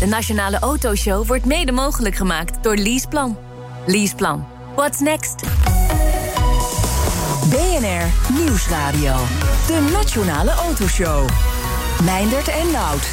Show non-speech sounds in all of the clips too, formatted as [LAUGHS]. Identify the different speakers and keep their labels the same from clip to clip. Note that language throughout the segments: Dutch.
Speaker 1: De Nationale Autoshow wordt mede mogelijk gemaakt door Leaseplan. Leaseplan. What's next? BNR Nieuwsradio. De Nationale Autoshow. Meindert en Nout.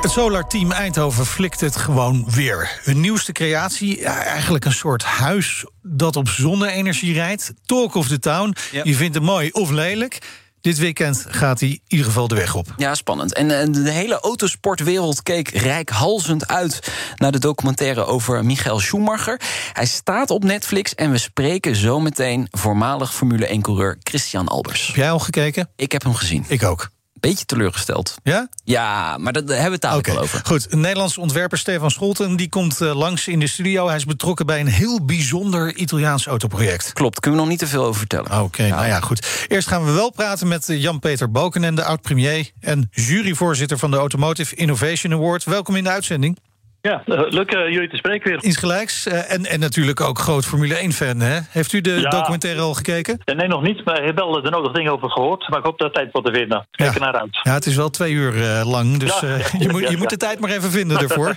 Speaker 2: Het Solar Team Eindhoven flikt het gewoon weer. Hun nieuwste creatie, ja, eigenlijk een soort huis dat op zonne-energie rijdt. Talk of the town. Je vindt het mooi of lelijk. Dit weekend gaat hij in ieder geval de weg op.
Speaker 3: Ja, spannend. En eh, de hele autosportwereld keek rijkhalzend uit naar de documentaire over Michael Schumacher. Hij staat op Netflix en we spreken zometeen voormalig Formule 1-coureur Christian Albers.
Speaker 2: Heb jij al gekeken?
Speaker 3: Ik heb hem gezien.
Speaker 2: Ik ook.
Speaker 3: Beetje teleurgesteld.
Speaker 2: Ja?
Speaker 3: Ja, maar daar hebben we het
Speaker 2: Oké,
Speaker 3: wel over.
Speaker 2: goed. Nederlandse ontwerper Stefan Scholten die komt eh, langs in de studio. Hij is betrokken bij een heel bijzonder Italiaans autoproject.
Speaker 3: Klopt, kunnen we nog niet te veel over vertellen.
Speaker 2: Oké, nou ja, goed. Eerst gaan we wel praten met eh, Jan-Peter Balkenende, de oud-premier... en juryvoorzitter van de Automotive Innovation Award. Welkom in de uitzending.
Speaker 4: Ja, eh, leuk eh, jullie te spreken weer.
Speaker 2: Insgelijks. eh, en, en natuurlijk ook groot Formule 1-fan, hè? Heeft u de
Speaker 4: Ja.
Speaker 2: documentaire al gekeken?
Speaker 4: Nee, nog niet, maar ik heb wel de nodige dingen over gehoord. Maar ik hoop dat tijd wat te vinden. Kijk er naar uit.
Speaker 2: Ja, het is wel twee uur lang, dus
Speaker 4: Ja, ja,
Speaker 2: je, moet,
Speaker 4: ja,
Speaker 2: je moet
Speaker 4: ja.
Speaker 2: de tijd maar even vinden ervoor. [LAUGHS]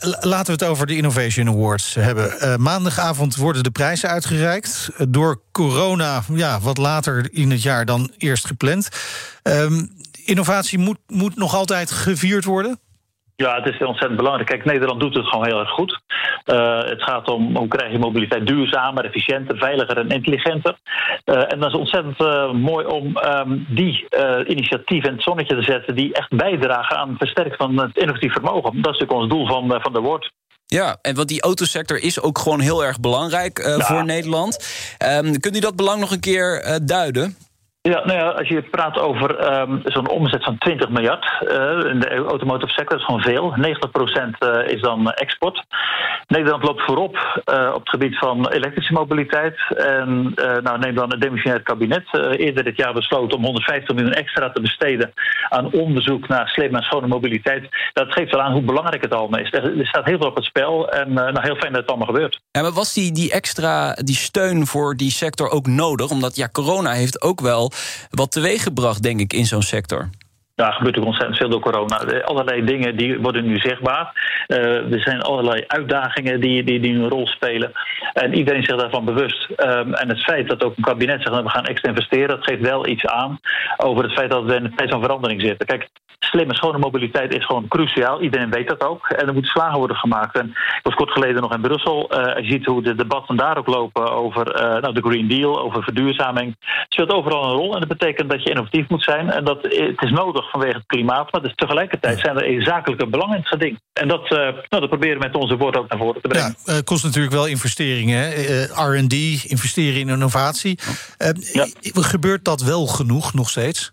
Speaker 2: La- laten we het over de Innovation Awards hebben. Maandagavond worden de prijzen uitgereikt. Door corona, ja, wat later in het jaar dan eerst gepland. Ehm, innovatie moet, moet nog altijd gevierd worden?
Speaker 4: Ja, het is ontzettend belangrijk. Kijk, Nederland doet het gewoon heel erg goed. Eh, het gaat om hoe krijg je mobiliteit duurzamer, efficiënter, veiliger en intelligenter. Eh, en dat is ontzettend eh, mooi om ehm, die initiatieven in het zonnetje te zetten... die echt bijdragen aan het versterken van het innovatief vermogen. Dat is natuurlijk ons doel van, van de woord.
Speaker 3: Ja, en want die autosector is ook gewoon heel erg belangrijk
Speaker 4: Ja.
Speaker 3: voor Nederland. Ehm, kunt u dat belang nog een keer duiden?
Speaker 4: Ja, nou ja, als je praat over ehm, zo'n omzet van 20 miljard eh, in de automotive sector, is gewoon veel. 90% eh, is dan export. Nederland loopt voorop eh, op het gebied van elektrische mobiliteit. En eh, nou, neem dan het demissionair kabinet eh, eerder dit jaar besloten om 150 miljoen extra te besteden aan onderzoek naar slimme en schone mobiliteit. Dat geeft wel aan hoe belangrijk het allemaal is. Er staat heel veel op het spel en eh, nou, heel fijn dat het allemaal gebeurt.
Speaker 3: Ja, maar was die, die extra die steun voor die sector ook nodig? Omdat ja, corona heeft ook wel wat teweeggebracht, denk ik, in zo'n sector.
Speaker 4: Ja, er gebeurt ook ontzettend veel door corona. Allerlei dingen die worden nu zichtbaar. Eh, er zijn allerlei uitdagingen die, die, die een rol spelen. En iedereen zich daarvan bewust. Ehm, en het feit dat ook een kabinet zegt dat we gaan extra investeren, dat geeft wel iets aan over het feit dat we in een tijd van verandering zitten. Kijk, slimme, schone mobiliteit is gewoon cruciaal. Iedereen weet dat ook. En er moeten slagen worden gemaakt. En ik was kort geleden nog in Brussel. Eh, je ziet hoe de debatten daar ook lopen over eh, nou, de Green Deal, over verduurzaming. Het speelt overal een rol. En dat betekent dat je innovatief moet zijn. En dat, eh, het is nodig vanwege het klimaat. Maar dus tegelijkertijd zijn er zakelijke belangen in het geding. En dat, nou, dat proberen we met onze woorden ook naar voren te brengen.
Speaker 2: Ja, eh, kost natuurlijk wel investeringen. R&D, investeren in innovatie. Gebeurt dat wel genoeg nog steeds?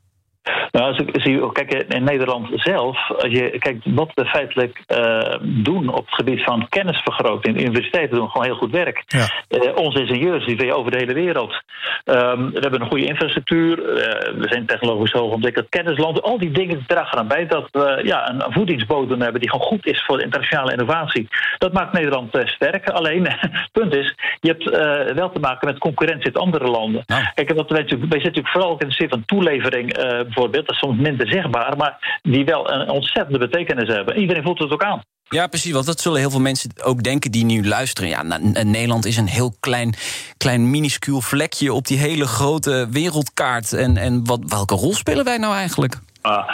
Speaker 4: Nou, als ik zie, kijk, in Nederland zelf, als je kijkt wat we feitelijk eh, doen op het gebied van kennisvergroting, universiteiten doen gewoon heel goed werk. Eh, onze ingenieurs die ben je over de hele wereld. Ehm, we hebben een goede infrastructuur, eh, we zijn technologisch hoog ontwikkeld, kennisland. Al die dingen dragen aan bij dat we ja, een, voedingsbodem hebben die gewoon goed is voor internationale innovatie. Dat maakt Nederland eh, sterk. Alleen, het [LAUGHS] punt is, je hebt wel te maken met concurrentie uit andere landen. Kijk, wat wij, wij zitten natuurlijk vooral ook in de zin van toelevering bijvoorbeeld. Dat is soms minder zichtbaar, maar die wel een ontzettende betekenis hebben. Iedereen voelt het ook aan.
Speaker 3: Ja, precies. Want dat zullen heel veel mensen ook denken die nu luisteren. Ja, nou, Nederland is een heel klein, klein minuscuul vlekje op die hele grote wereldkaart. En, en wat, welke rol spelen wij nou eigenlijk?
Speaker 4: Ah,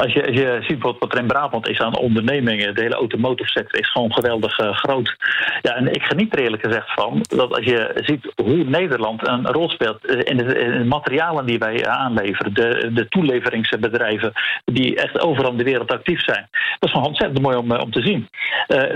Speaker 4: als, je, als je ziet wat, wat er in Brabant is aan ondernemingen, de hele automotive sector is gewoon geweldig eh, groot. Ja, en ik geniet er eerlijk gezegd van dat als je ziet hoe Nederland een rol speelt eh, in de, in de materialen die wij eh, aanleveren, de, de toeleveringsbedrijven die echt overal in de wereld actief zijn. Dat is gewoon ontzettend mooi om, om te zien.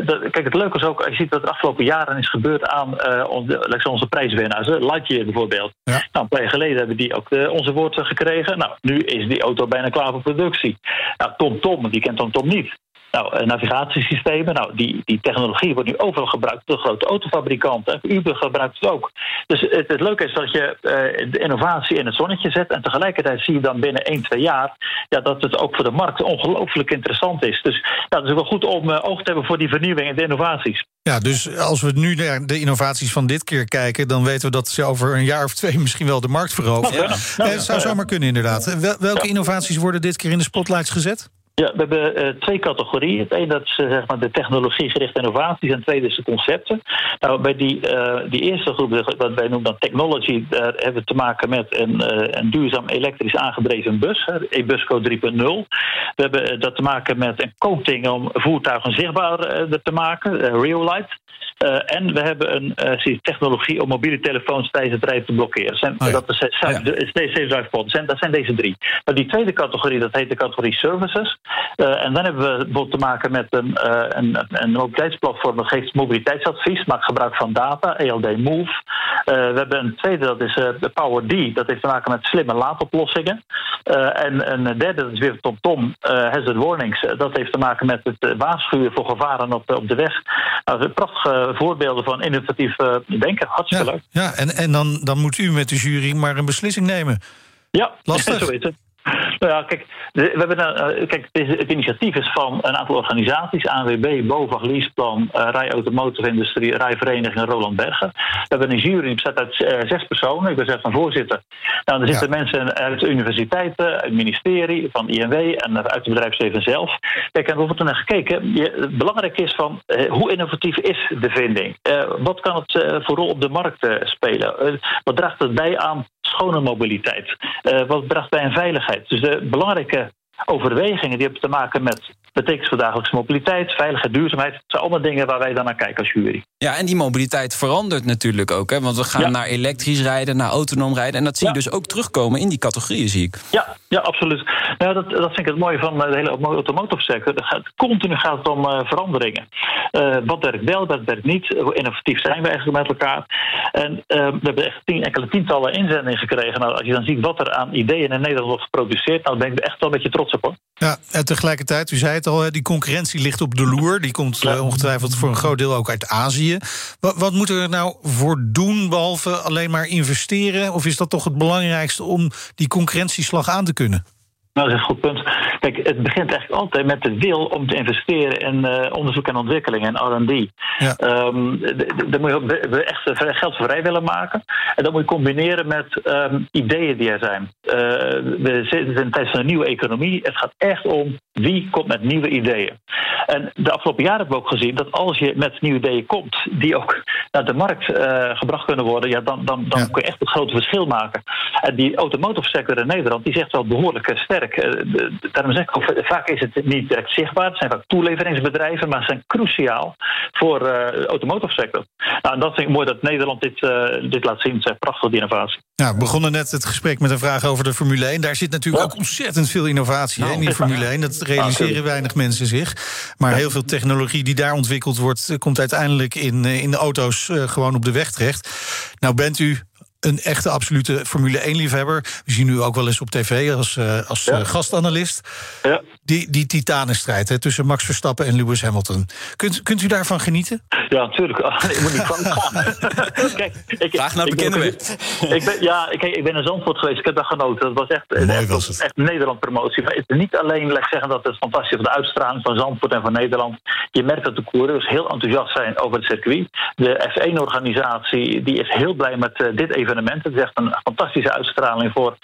Speaker 4: Dat- kijk, het leuke is ook, als je ziet wat de afgelopen jaren is gebeurd aan onze, onze prijswinnaars. Lightyear bijvoorbeeld. Nou, een paar jaar geleden hebben die ook onze woord gekregen. Nou, nu is die auto bijna klaar voor productie. Nou, Tom Tom, die kent Tom Tom niet. Nou, navigatiesystemen, nou, die, die technologie wordt nu overal gebruikt door grote autofabrikanten. Uber gebruikt het ook. Dus het, het leuke is dat je de innovatie in het zonnetje zet en tegelijkertijd zie je dan binnen 1, 2 jaar ja, dat het ook voor de markt ongelooflijk interessant is. Dus ja, het is wel goed om oog te hebben voor die vernieuwing en de innovaties.
Speaker 2: Ja, dus als we nu naar de innovaties van dit keer kijken, dan weten we dat ze over een jaar of twee misschien wel de markt veroveren. Ja, ja, ja, zou zomaar kunnen, inderdaad. Welke innovaties worden dit keer in de spotlights gezet?
Speaker 4: Ja, we hebben uh, twee categorieën. Het ene dat is uh, zeg maar de technologiegerichte innovaties en het tweede is de concepten. Nou, bij die, uh, die eerste groep, wat wij noemen dan technology, daar hebben we te maken met een, een duurzaam elektrisch aangedreven bus, e-busco 3.0. We hebben dat te maken met een coating om voertuigen zichtbaar te maken, Realight. Uh, en we hebben een uh, technologie om mobiele telefoons tijdens het rijden te blokkeren. Zijn, oh ja. Dat is safe ja. Dat zijn deze drie. Maar die tweede categorie, dat heet de categorie services. Uh, en dan hebben we bijvoorbeeld te maken met een, een, een mobiliteitsplatform dat geeft mobiliteitsadvies, maakt gebruik van data, ELD Move. we hebben een tweede, dat is de Power D, dat heeft te maken met slimme laadoplossingen. en een derde, dat is weer TomTom, Hazard Warnings. dat heeft te maken met het waarschuwen voor gevaren op, op de weg. Nou, prachtige voorbeelden van innovatief denken. Hartstikke
Speaker 2: ja,
Speaker 4: leuk.
Speaker 2: Ja, en, en dan, dan moet u met de jury maar een beslissing nemen.
Speaker 4: Ja, [LAUGHS]
Speaker 2: Lastig.
Speaker 4: zo is het. Nou ja, kijk, we hebben een, kijk het, initiatief is van een aantal organisaties: ANWB, BOVAG, Leaseplan, uh, Rij Automotive Industrie, Rijvereniging Roland Bergen. We hebben een jury die bestaat uit uh, zes personen. Ik ben zelf een voorzitter. Nou, er zitten ja. mensen uit de universiteiten, uit het ministerie, van INW en uit het bedrijfsleven zelf. Kijk, en we hebben naar gekeken. Je, belangrijk is van hoe innovatief is de vinding? wat kan het voor rol op de markt spelen? wat draagt het bij aan schone mobiliteit? wat draagt bij aan veiligheid? Dus de belangrijke overwegingen die hebben te maken met betekent voor dagelijkse mobiliteit, veiligheid, duurzaamheid. Dat zijn allemaal dingen waar wij dan naar kijken als jury.
Speaker 3: Ja, en die mobiliteit verandert natuurlijk ook. Hè? Want we gaan ja. naar elektrisch rijden, naar autonoom rijden. En dat zie je ja. dus ook terugkomen in die categorieën, zie ik.
Speaker 4: Ja, ja absoluut. Nou, dat, dat vind ik het mooie van de hele automotive sector. Gaat, continu gaat het om uh, veranderingen. Uh, wat werkt wel, wat werkt niet. Hoe innovatief zijn we eigenlijk met elkaar. En uh, we hebben echt tien, enkele tientallen inzendingen gekregen. Nou, als je dan ziet wat er aan ideeën in Nederland wordt geproduceerd... nou, dan ben ik er echt wel een beetje trots op, hoor.
Speaker 2: Ja, en tegelijkertijd, u zei het al, die concurrentie ligt op de loer. Die komt ja. ongetwijfeld voor een groot deel ook uit Azië. Wat, wat moeten we er nou voor doen, behalve alleen maar investeren? Of is dat toch het belangrijkste om die concurrentieslag aan te kunnen?
Speaker 4: Nou, dat is een goed punt. Kijk, het begint eigenlijk altijd met de wil om te investeren in uh, onderzoek en ontwikkeling en RD.
Speaker 2: Ja.
Speaker 4: Um, daar moet je echt geld vrij willen maken. En dat moet je combineren met um, ideeën die er zijn. Uh, we zitten in een tijd van een nieuwe economie. Het gaat echt om wie komt met nieuwe ideeën. En de afgelopen jaren hebben we ook gezien dat als je met nieuwe ideeën komt, die ook naar de markt uh, gebracht kunnen worden, ja, dan, dan, dan ja. kun je echt het grote verschil maken. En die automotive sector in Nederland, die zegt wel behoorlijk sterk. Daarom zeg ik ook, vaak is het niet direct zichtbaar. Het zijn vaak toeleveringsbedrijven, maar ze zijn cruciaal voor uh, de automotive sector. Nou, en dat vind ik mooi dat Nederland dit, uh, dit laat zien. Het is prachtig, die innovatie.
Speaker 2: Ja, we begonnen net het gesprek met een vraag over de Formule 1. Daar zit natuurlijk ja. ook ontzettend veel innovatie nou, in die Formule 1. Dat realiseren ah, weinig mensen zich. Maar ja. heel veel technologie die daar ontwikkeld wordt, komt uiteindelijk in, in de auto's gewoon op de weg terecht. Nou bent u een echte absolute Formule 1-liefhebber. We zien u ook wel eens op tv als, uh, als ja. uh, gastanalist.
Speaker 4: Ja.
Speaker 2: Die, die titanenstrijd hè, tussen Max Verstappen en Lewis Hamilton. Kunt, kunt u daarvan genieten?
Speaker 4: Ja, natuurlijk. ik moet niet van [LAUGHS]
Speaker 3: Kijk, ik, Vraag naar bekende weg.
Speaker 4: Ik ben, ja, ik, ik ben in Zandvoort geweest. Ik heb daar genoten. Dat was echt,
Speaker 2: Mooi
Speaker 4: echt,
Speaker 2: was het.
Speaker 4: echt Nederland-promotie. Maar het is niet alleen laat ik zeggen dat het fantastisch is van de uitstraling van Zandvoort en van Nederland. Je merkt dat de coureurs heel enthousiast zijn over het circuit. De F1-organisatie die is heel blij met uh, dit evenement. Het is echt een fantastische uitstraling voor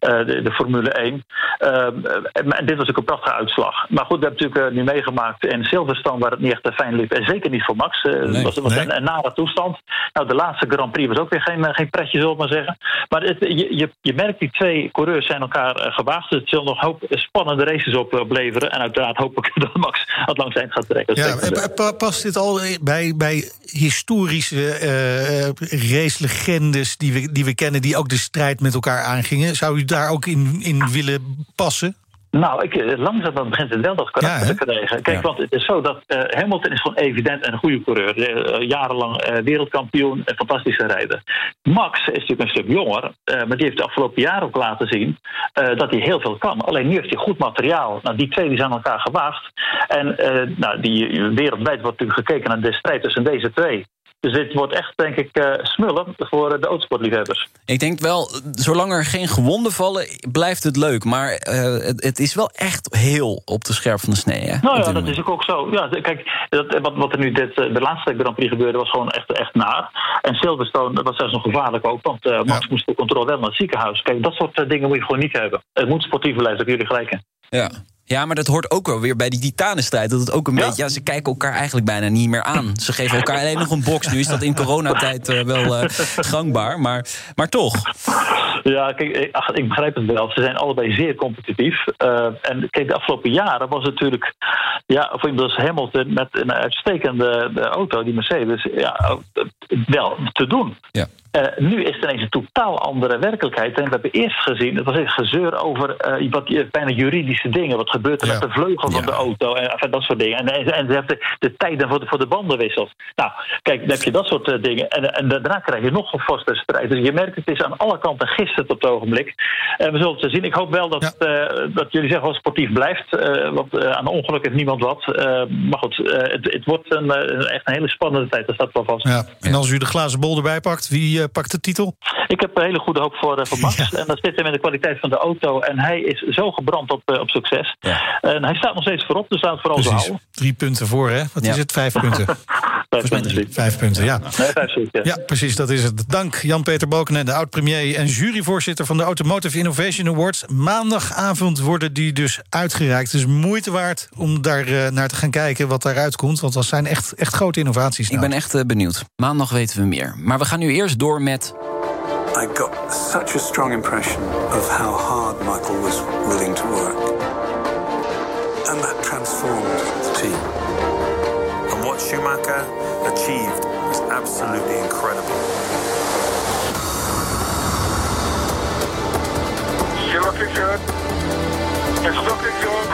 Speaker 4: uh, de, de, Formule 1. Uh, en dit was ook een prachtige uitslag. Maar goed, we hebben natuurlijk uh, nu meegemaakt in Silverstone, waar het niet echt fijn liep. En zeker niet voor Max. Het
Speaker 2: Nee,
Speaker 4: was, was
Speaker 2: nee.
Speaker 4: een, een nare toestand. Nou, de laatste Grand Prix was ook weer geen, geen pretje, zullen we maar zeggen. Maar het, je, je, je merkt, die twee coureurs zijn elkaar gewaagd. Dus het zal nog hoop spannende races op, opleveren. En uiteraard hoop ik [LAUGHS] dat Max het langs eind gaat trekken.
Speaker 2: Ja, pa- past dit al bij, bij historische uh, racelegendes die we, die we kennen, die ook de strijd met elkaar aangingen? Zou u daar ook in, in willen passen?
Speaker 4: Nou, ik, eh, langzaam dan begint het wel dat karakter
Speaker 2: Ja,
Speaker 4: te krijgen. Kijk,
Speaker 2: Ja.
Speaker 4: want het is zo dat eh, Hamilton is gewoon evident een goede coureur. Eh, jarenlang wereldkampioen, een fantastische rijder. Max is natuurlijk een stuk jonger, maar die heeft de afgelopen jaren ook laten zien dat hij heel veel kan. Alleen nu heeft hij goed materiaal. Nou, die twee die zijn aan elkaar gewaagd. En nou, die, wereldwijd wordt natuurlijk gekeken naar de strijd tussen deze twee. Dus dit wordt echt, denk ik, eh, smullen voor de autosportliefhebbers.
Speaker 3: Ik denk wel, zolang er geen gewonden vallen, blijft het leuk. Maar eh, het, het is wel echt heel op de scherp van de snee. Hè,
Speaker 4: Nou ja, dat
Speaker 3: moment.
Speaker 4: is ook zo. Ja, kijk, dat, wat, wat er nu dit, eh, de laatste Grand Prix gebeurde, was gewoon echt, echt naar. En Silverstone, was zelfs nog gevaarlijk ook, want eh, Max moest de controle wel naar het ziekenhuis. Kijk, dat soort dingen moet je gewoon niet hebben. Het moet sportief blijven, dat jullie gelijk in.
Speaker 3: Ja. Ja, maar dat hoort ook wel weer bij die titanenstrijd. Dat het ook een
Speaker 4: Ja.
Speaker 3: beetje, ja, ze kijken elkaar eigenlijk bijna niet meer aan. Ze geven elkaar alleen nog een box. Nu is dat in coronatijd eh, wel eh, gangbaar, maar, maar toch.
Speaker 4: Ja, kijk, ik, ach, ik begrijp het wel. Ze zijn allebei zeer competitief. Eh, en kijk, de afgelopen jaren was het natuurlijk... Ja, voor iemand als Hamilton met een uitstekende de auto, die Mercedes... Ja, wel te doen.
Speaker 3: Ja.
Speaker 4: Eh, nu is het ineens een totaal andere werkelijkheid. En we hebben eerst gezien, het was echt gezeur over eh, wat, bijna juridische dingen. Wat gebeurt er
Speaker 2: Ja.
Speaker 4: met de vleugel van
Speaker 2: Ja.
Speaker 4: de auto en enfin, dat soort dingen. En, en, en ze hebben de, de tijden voor de, voor de bandenwissels. Nou, kijk, dan heb je dat soort eh, dingen. En, en daarna krijg je nog een vaste strijd. Dus je merkt, het is aan alle kanten gisteren op het ogenblik. En we zullen het zien. Ik hoop wel dat,
Speaker 2: Ja.
Speaker 4: dat jullie zeggen wel sportief blijft. want aan ongeluk heeft niemand wat. Maar goed, het, het wordt een, echt een hele spannende tijd. Dat staat wel vast.
Speaker 2: Ja. En als u de glazen bol erbij pakt, wie eh, pakt de titel?
Speaker 4: Ik heb een hele goede hoop voor, eh, voor Max. [LAUGHS] En dat zit hem in de kwaliteit van de auto. En hij is zo gebrand op, eh, op succes.
Speaker 3: Ja.
Speaker 4: En hij staat nog steeds voorop, dus laat vooral zo houden.
Speaker 2: Drie punten voor, hè? Wat
Speaker 3: Ja.
Speaker 2: is het? Vijf punten. [LAUGHS]
Speaker 4: Vijf
Speaker 3: mij
Speaker 4: punten
Speaker 3: drie.
Speaker 4: zie.
Speaker 2: Vijf punten, ja.
Speaker 4: Nee, vijf ja.
Speaker 2: Ja, precies, dat is het. Dank Jan-Peter Balkenende, oud-premier en juryvoorzitter van de Automotive Innovation Awards. Maandagavond worden die dus uitgereikt. Dus moeite waard om daar eh, naar te gaan kijken wat daaruit komt. Want dat zijn echt, echt grote innovaties.
Speaker 3: Ik ben echt eh, benieuwd. Maandag weten we meer. Maar we gaan nu eerst door met
Speaker 5: I got such a strong impression of how hard Michael was willing to work.
Speaker 6: What Schumacher achieved was absolutely incredible.
Speaker 7: You're looking good. It's looking good.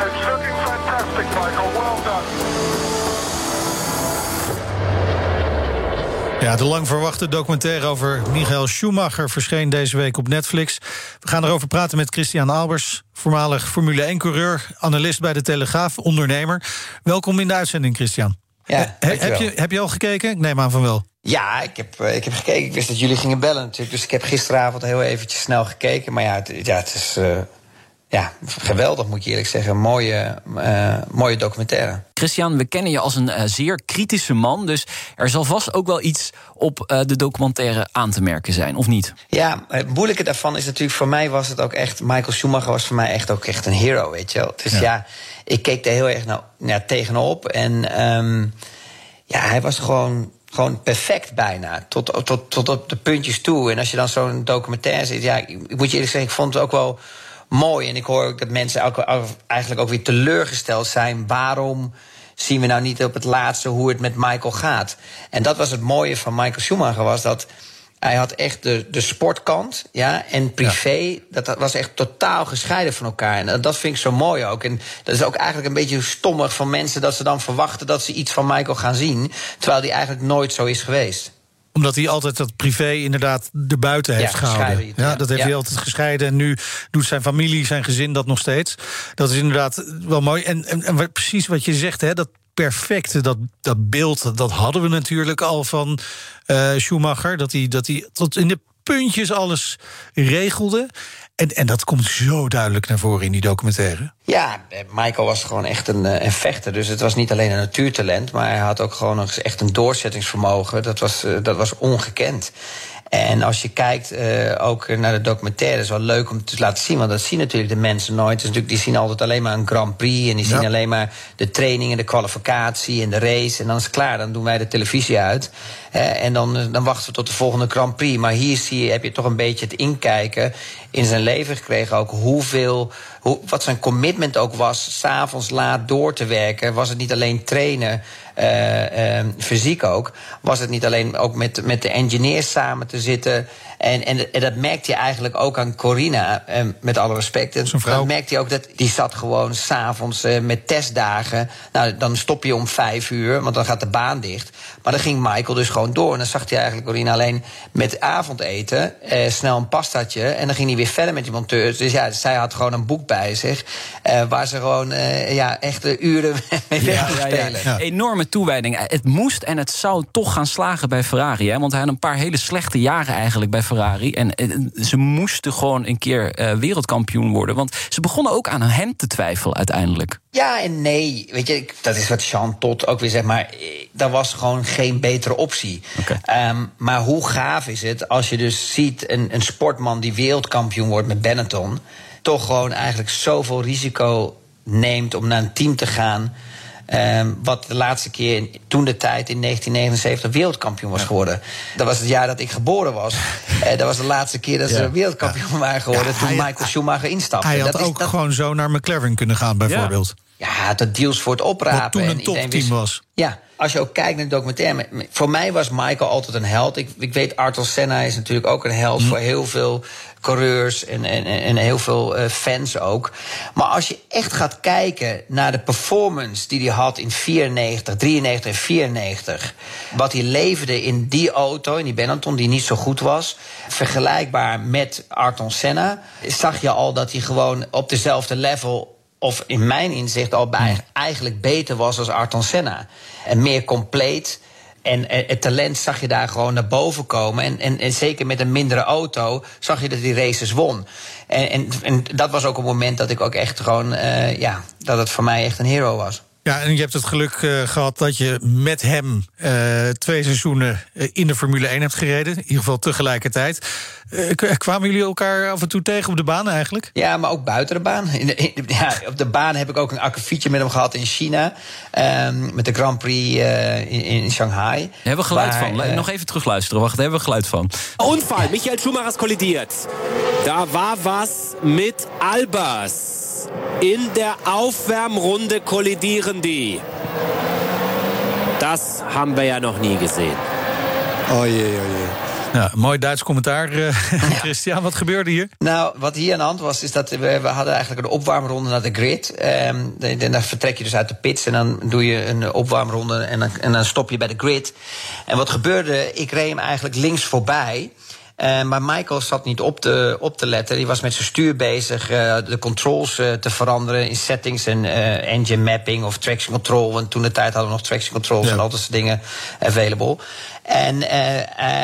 Speaker 7: It's looking fantastic, Michael. Well done.
Speaker 2: Ja, de lang verwachte documentaire over Michael Schumacher verscheen deze week op Netflix. We gaan erover praten met Christian Albers, voormalig Formule 1-coureur, analist bij de Telegraaf, ondernemer. Welkom in de uitzending, Christian.
Speaker 8: Ja,
Speaker 2: He- heb, je, heb je al gekeken? Ik neem aan van wel.
Speaker 8: Ja, ik heb, eh, ik heb gekeken. Ik wist dat jullie gingen bellen natuurlijk. Dus ik heb gisteravond heel eventjes snel gekeken. Maar ja, het, ja, het is eh, ja, geweldig, moet je eerlijk zeggen. Mooie, eh, mooie documentaire.
Speaker 3: Christian. We kennen je als een eh, zeer kritische man. Dus er zal vast ook wel iets op eh, de documentaire aan te merken zijn, of niet?
Speaker 8: Ja, het moeilijke daarvan is natuurlijk... voor mij was het ook echt... Michael Schumacher was voor mij echt ook echt een hero, weet je wel. Dus ja, ik keek er heel erg nou, ja, tegenop. En ehm, ja, hij was gewoon, gewoon perfect bijna. Tot, tot, tot op de puntjes toe. En als je dan zo'n documentaire ziet... Ja, ik ik moet je eerlijk zeggen, ik vond het ook wel mooi. En ik hoor ook dat mensen ook, eigenlijk ook weer teleurgesteld zijn. Waarom zien we nou niet op het laatste hoe het met Michael gaat? En dat was het mooie van Michael Schumacher, was dat... Hij had echt de, de sportkant, ja, en privé, dat, dat was echt totaal gescheiden van elkaar. En dat, dat vind ik zo mooi ook. En dat is ook eigenlijk een beetje stommig van mensen dat ze dan verwachten dat ze iets van Michael gaan zien, terwijl die eigenlijk nooit zo is geweest.
Speaker 2: Omdat hij altijd dat privé inderdaad erbuiten heeft
Speaker 8: Ja,
Speaker 2: gehouden. Ja,
Speaker 8: ja.
Speaker 2: dat heeft hij altijd gescheiden. En nu doet zijn familie, zijn gezin dat nog steeds. Dat is inderdaad wel mooi. En, en, en precies wat je zegt, hè, dat perfecte, dat, dat beeld, dat- hadden we natuurlijk al van eh, Schumacher. Dat hij, dat hij tot in de puntjes alles regelde. En, en dat komt zo duidelijk naar voren in die documentaire.
Speaker 8: Ja, Michael was gewoon echt een, eh, een vechter. Dus het was niet alleen een natuurtalent, maar hij had ook gewoon echt een doorzettingsvermogen. Dat was, eh, dat was ongekend. En als je kijkt eh, ook naar de documentaire, is wel leuk om te laten zien. Want dat zien natuurlijk de mensen nooit. Dus natuurlijk, die zien altijd alleen maar een Grand Prix. En die zien alleen maar de training en de kwalificatie en de race. En dan is het klaar, dan doen wij de televisie uit. Eh, en dan, dan wachten we tot de volgende Grand Prix. Maar hier zie je, heb je toch een beetje het inkijken in zijn leven gekregen. Ook hoeveel, hoe, wat zijn commitment ook was, s'avonds laat door te werken. Was het niet alleen trainen, fysiek ook, was het niet alleen ook met, met de engineers samen te zitten. En, en, en dat merkte je eigenlijk ook aan Corina, eh, met alle respect. En dat merkte je ook dat die zat gewoon s'avonds eh, met testdagen. Nou, dan stop je om vijf uur, want dan gaat de baan dicht. Maar dan ging Michael dus gewoon door. En dan zag hij eigenlijk Corina alleen met avondeten, eh, snel een pastatje. En dan ging hij weer verder met die monteurs. Dus ja, zij had gewoon een boek bij zich. Eh, waar ze gewoon eh, ja, echt de uren [LAUGHS] mee weg kon spelen.
Speaker 3: Ja. Enorme toewijding. Het moest en het zou toch gaan slagen bij Ferrari. Hè? Want hij had een paar hele slechte jaren eigenlijk bij Ferrari. En eh, ze moesten gewoon een keer eh, wereldkampioen worden. Want ze begonnen ook aan hem te twijfelen uiteindelijk.
Speaker 8: Ja en nee. Weet je, dat is wat Jean Tot ook weer zegt. Maar eh, dat was gewoon geen betere optie. Ehm, maar hoe gaaf is het als je dus ziet een, een sportman die wereldkampioen wordt met Benetton. toch gewoon eigenlijk zoveel risico neemt om naar een team te gaan. Ehm, wat de laatste keer, toen de tijd in 1979, wereldkampioen was geworden. Dat was het jaar dat ik geboren was. [LAUGHS] Eh, dat was de laatste keer dat ze wereldkampioen waren geworden. toen Michael Schumacher instapte.
Speaker 2: Hij had
Speaker 8: dat is,
Speaker 2: ook
Speaker 8: dat,
Speaker 2: gewoon zo naar McLaren kunnen gaan, bijvoorbeeld.
Speaker 8: ja, dat deals voor het oprapen.
Speaker 2: Wat toen
Speaker 8: en
Speaker 2: een topteam was.
Speaker 8: Ja, als je ook kijkt naar de documentaire. me- me- Voor mij was Michael altijd een held. Ik, ik weet, Arthur Senna is natuurlijk ook een held voor heel veel coureurs en, en, en heel veel eh, fans ook. Maar als je echt gaat kijken naar de performance die hij had in 94, 93 en 94. Wat hij leverde in die auto, in die Benetton, die niet zo goed was. Vergelijkbaar met Ayrton Senna. Zag je al dat hij gewoon op dezelfde level of in mijn inzicht al bij, eigenlijk beter was als Ayrton Senna. En meer compleet. En het talent zag je daar gewoon naar boven komen. En, en, en zeker met een mindere auto zag je dat hij races won. En, en, dat was ook een moment dat ik ook echt gewoon, eh, ja, dat het voor mij echt een hero was.
Speaker 2: Ja, en je hebt het geluk eh, gehad dat je met hem eh, twee seizoenen in de Formule 1 hebt gereden. In ieder geval tegelijkertijd. Eh, kwamen jullie elkaar af en toe tegen op de baan eigenlijk?
Speaker 8: Ja, maar ook buiten de baan. In de, in- ja, op de baan heb ik ook een akkefietje met hem gehad in China. ehm, met de Grand Prix eh, in, in Shanghai.
Speaker 3: Daar hebben we geluid
Speaker 8: Waar,
Speaker 3: van.
Speaker 8: eh,
Speaker 3: Nog even terugluisteren. Wacht, daar hebben we geluid van.
Speaker 9: Unfall, Michael Schumacher kollidiert. Da war was mit Albers. In der Aufwärmrunde kollidieren die. Das haben wir ja noch nie gesehen.
Speaker 2: Oh jee, oh jee. Ja, mooi Duits commentaar, eh, [LAUGHS] Christian. Wat gebeurde hier?
Speaker 8: Nou, wat hier aan de hand was, is dat we, we hadden eigenlijk een opwarmronde naar de grid. De- de- dan vertrek je dus uit de pits en dan doe je een opwarmronde en dan, en dan stop je bij de grid. En wat gebeurde, ik reed hem eigenlijk links voorbij. Eh, maar Michael zat niet op te, op te letten. Die was met zijn stuur bezig eh, de controls eh, te veranderen in settings en engine mapping of traction control. Want toen de tijd hadden we nog traction controls en al dat soort dingen available. En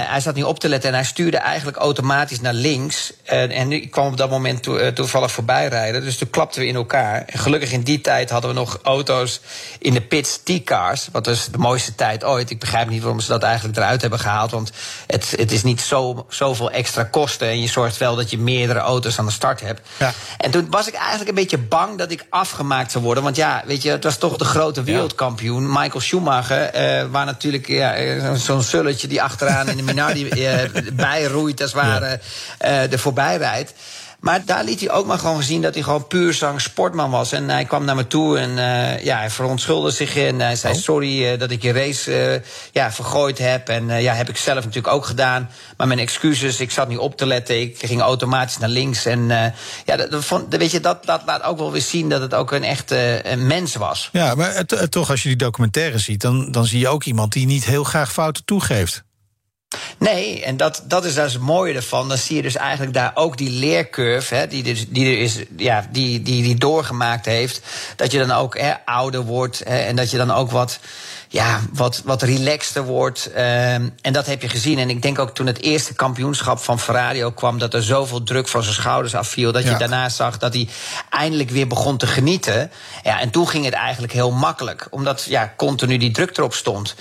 Speaker 8: hij zat niet op te letten en hij stuurde eigenlijk automatisch naar links. En ik kwam op dat moment toe, toevallig voorbij rijden. Dus toen klapten we in elkaar. En gelukkig in die tijd hadden we nog auto's in de pits, T-cars. Wat dus de mooiste tijd ooit. Ik begrijp niet waarom ze dat eigenlijk eruit hebben gehaald. Want het, het is niet zo, zoveel extra kosten. En je zorgt wel dat je meerdere auto's aan de start hebt. En toen was ik eigenlijk een beetje bang dat ik afgemaakt zou worden. Want ja, weet je, het was toch de grote wereldkampioen. Michael Schumacher, eh, waar natuurlijk ja, eh, zo'n- zo'n sulletje die achteraan in de Minardi eh, [LAUGHS] bijroeit, als het ware, eh er voorbij rijdt. Maar daar liet hij ook maar gewoon zien dat hij gewoon puur zang sportman was. En hij kwam naar me toe en eh, ja, hij verontschuldigde zich. En hij zei: Sorry eh, dat ik je race eh, ja, vergooid heb. En eh, ja, heb ik zelf natuurlijk ook gedaan. Maar mijn excuses, ik zat niet op te letten. Ik ging automatisch naar links. En eh, ja, dat, vond, weet je, dat, dat laat ook wel weer zien dat het ook een echte mens was.
Speaker 2: Ja, maar toch, als je die documentaire ziet, dan, dan zie je ook iemand die niet heel graag fouten toegeeft.
Speaker 8: Nee, en dat, dat is dus het mooie ervan. Dan zie je dus eigenlijk daar ook die leercurve, hè, die, dus, die, er is, ja, die, die, die doorgemaakt heeft. Dat je dan ook hè, ouder wordt hè, en dat je dan ook wat, ja, wat, wat relaxter wordt. ehm, en dat heb je gezien. En ik denk ook toen het eerste kampioenschap van Ferrari ook kwam, dat er zoveel druk van zijn schouders afviel. Dat je daarna zag dat hij eindelijk weer begon te genieten. Ja, en toen ging het eigenlijk heel makkelijk, omdat ja, continu die druk erop stond.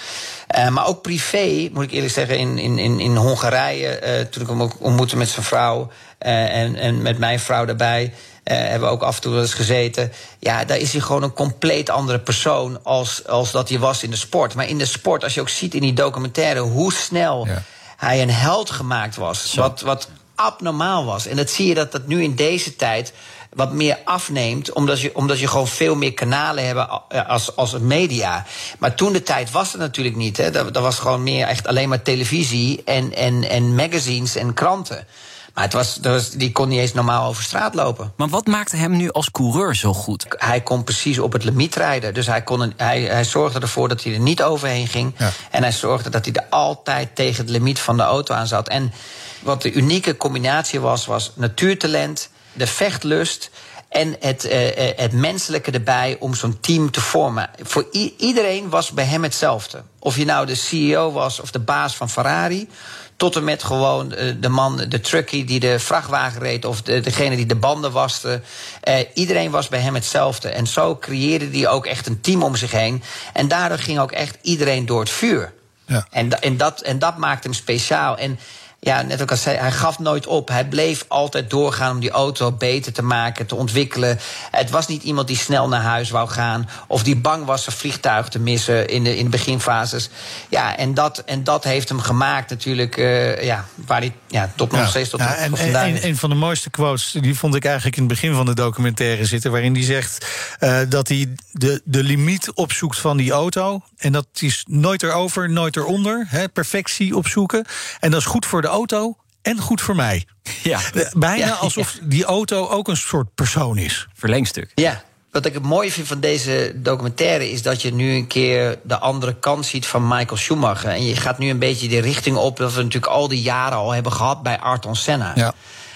Speaker 8: Eh, maar ook privé, moet ik eerlijk zeggen, in, in, in, in Hongarije, eh, toen ik hem ook ontmoette met zijn vrouw eh, en, en met mijn vrouw daarbij. Eh, hebben we ook af en toe wel eens gezeten. Ja, daar is hij gewoon een compleet andere persoon als, als dat hij was in de sport. Maar in de sport, als je ook ziet in die documentaire hoe snel hij een held gemaakt was. Wat, wat abnormaal was. En dat zie je dat dat nu in deze tijd wat meer afneemt, omdat je, omdat je gewoon veel meer kanalen hebt eh, als, als media. Maar toen de tijd was het natuurlijk niet. Hè. Dat, dat was gewoon meer echt alleen maar televisie en, en, en magazines en kranten. Maar het was, die kon niet eens normaal over straat lopen.
Speaker 3: Maar wat maakte hem nu als coureur zo goed?
Speaker 8: Hij kon precies op het limiet rijden. Dus hij, kon een, hij, hij zorgde ervoor dat hij er niet overheen ging.
Speaker 2: Ja.
Speaker 8: En hij zorgde dat hij er altijd tegen het limiet van de auto aan zat. En wat de unieke combinatie was, was natuurtalent, de vechtlust en het, eh, eh, het menselijke erbij om zo'n team te vormen. Voor iedereen was bij hem hetzelfde. Of je nou de CEO was of de baas van Ferrari. Tot en met gewoon eh, de man, de truckie die de vrachtwagen reed. of de, degene die de banden waste. Eh, iedereen was bij hem hetzelfde. En zo creëerde hij ook echt een team om zich heen. En daardoor ging ook echt iedereen door het vuur.
Speaker 2: Ja.
Speaker 8: En, da- en, dat, en dat maakt hem speciaal. En ja, net ook als zei, hij gaf nooit op. Hij bleef altijd doorgaan om die auto beter te maken, te ontwikkelen. Het was niet iemand die snel naar huis wou gaan. of die bang was zijn vliegtuig te missen in de, in de beginfases. Ja, en dat, en dat heeft hem gemaakt natuurlijk. eh, ja, waar hij ja, tot nog
Speaker 2: Ja.
Speaker 8: steeds tot,
Speaker 2: Ja, en, en,
Speaker 8: vandaag.
Speaker 2: een, een van de mooiste quotes, die vond ik eigenlijk in het begin van de documentaire zitten, waarin hij zegt eh, dat hij de, de limiet opzoekt van die auto. En dat is nooit erover, nooit eronder. Hè, perfectie opzoeken. En dat is goed voor de auto en goed voor mij. [LAUGHS]
Speaker 3: Ja.
Speaker 2: Eh, Bijna
Speaker 8: Ja,
Speaker 2: alsof die auto ook een soort persoon is.
Speaker 3: Verlengstuk.
Speaker 8: Ja. Wat ik het mooie vind van deze documentaire is dat je nu een keer de andere kant ziet van Michael Schumacher. En je gaat nu een beetje de richting op dat we natuurlijk al die jaren al hebben gehad bij Ayrton Senna.
Speaker 2: Ja.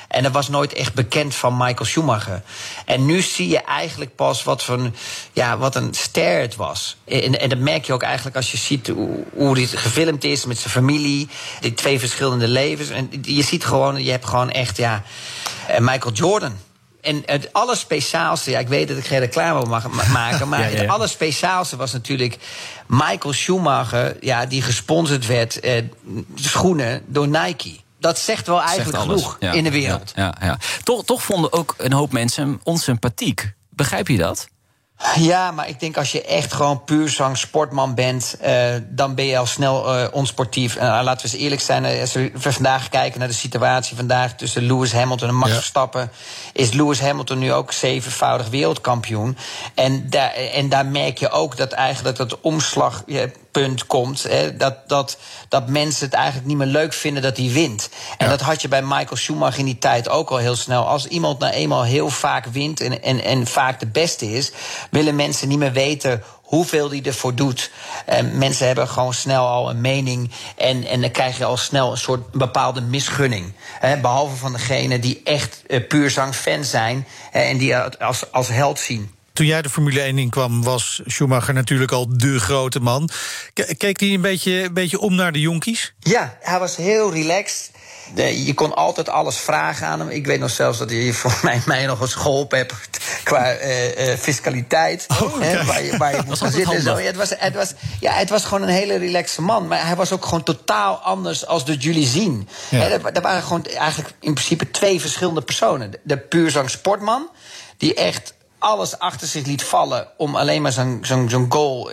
Speaker 8: En dat was nooit echt bekend van Michael Schumacher. En nu zie je eigenlijk pas wat, van, ja, wat een ster het was. En, en dat merk je ook eigenlijk als je ziet hoe, hoe dit gefilmd is met zijn familie. Die twee verschillende levens. En je ziet gewoon, je hebt gewoon echt, ja, eh, Michael Jordan. En het allerspeciaalste, ja, ik weet dat ik geen reclame mag ma- maken, [LAUGHS] maar
Speaker 3: Ja, ja, ja.
Speaker 8: het allerspeciaalste was natuurlijk Michael Schumacher, ja, die gesponsord werd, eh, schoenen door Nike. Dat zegt wel eigenlijk
Speaker 3: Zegt
Speaker 8: genoeg
Speaker 3: Ja,
Speaker 8: in de wereld.
Speaker 3: Ja, ja, ja. Toch, toch vonden ook een hoop mensen hem onsympathiek. Begrijp je dat?
Speaker 8: Ja, maar ik denk als je echt gewoon puur zang sportman bent, eh, dan ben je al snel eh, onsportief. En eh, laten we eens eerlijk zijn, als we vandaag kijken naar de situatie vandaag tussen Lewis Hamilton en Max
Speaker 2: Ja.
Speaker 8: Verstappen, is Lewis Hamilton nu ook zevenvoudig wereldkampioen. En daar, en daar merk je ook dat eigenlijk dat het omslagpunt komt. Hè, dat, dat, dat mensen het eigenlijk niet meer leuk vinden dat hij wint. En dat had je bij Michael Schumacher in die tijd ook al heel snel. Als iemand nou eenmaal heel vaak wint en, en, en vaak de beste is, willen mensen niet meer weten hoeveel hij ervoor doet. En mensen hebben gewoon snel al een mening. En, en dan krijg je al snel een soort bepaalde misgunning. Behalve van degenen die echt eh, puur zang fan zijn en die het als, als held zien.
Speaker 2: Toen jij de Formule 1 inkwam, was Schumacher natuurlijk al de grote man. Ke- Keek hij een beetje, een beetje om naar de jonkies?
Speaker 8: Ja, hij was heel relaxed. De- je kon altijd alles vragen aan hem. Ik weet nog zelfs dat hij voor [LAUGHS] mij, mij nog eens geholpen hebt qua eh, eh, fiscaliteit. hè, waar je, waar je moet gaan zitten. en Zo.
Speaker 3: handig.
Speaker 8: Ja, het, was, het, was, ja, het was gewoon een hele relaxe man. Maar hij was ook gewoon totaal anders als dat jullie zien.
Speaker 2: Ja.
Speaker 8: Hè, er, er waren gewoon eigenlijk in principe twee verschillende personen. De, de puurzang sportman, die echt alles achter zich liet vallen om alleen maar zo'n goal,